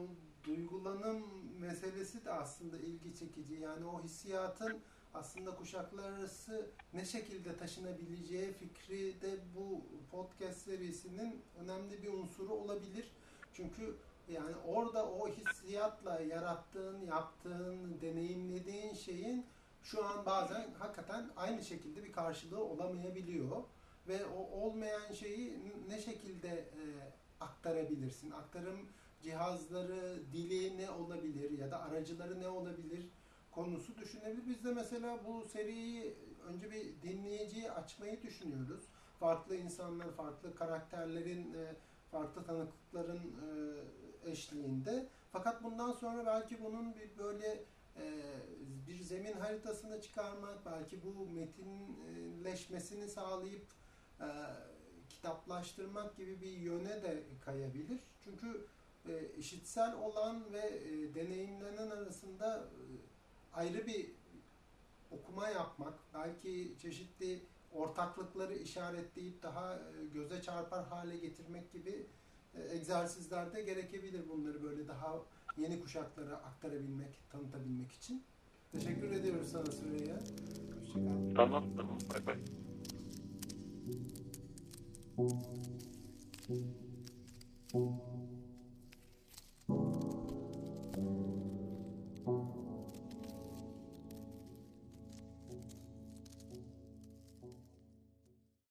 duygulanım meselesi de aslında ilgi çekici. Yani o hissiyatın aslında kuşaklar arası ne şekilde taşınabileceği fikri de bu podcast serisinin önemli bir unsuru olabilir. Çünkü yani orada o hissiyatla yarattığın, yaptığın, deneyimlediğin şeyin şu an bazen hakikaten aynı şekilde bir karşılığı olamayabiliyor. Ve o olmayan şeyi ne şekilde e, aktarabilirsin? Aktarım cihazları, dili ne olabilir ya da aracıları ne olabilir konusu düşünebilir. Biz de mesela bu seriyi önce bir dinleyiciye açmayı düşünüyoruz. Farklı insanlar, farklı karakterlerin, e, farklı tanıklıkların e, eşliğinde. Fakat bundan sonra belki bunun bir böyle e, bir zemin haritasını çıkarmak, belki bu metinleşmesini sağlayıp e, kitaplaştırmak gibi bir yöne de kayabilir. Çünkü e, işitsel olan ve e, deneyimlenen arasında e, ayrı bir okuma yapmak, belki çeşitli ortaklıkları işaretleyip daha e, göze çarpar hale getirmek gibi e, egzersizler de gerekebilir bunları böyle daha yeni kuşaklara aktarabilmek, tanıtabilmek için. Teşekkür ediyoruz sana Süreyya. Hoşçakal. Tamam tamam bay bay. Thank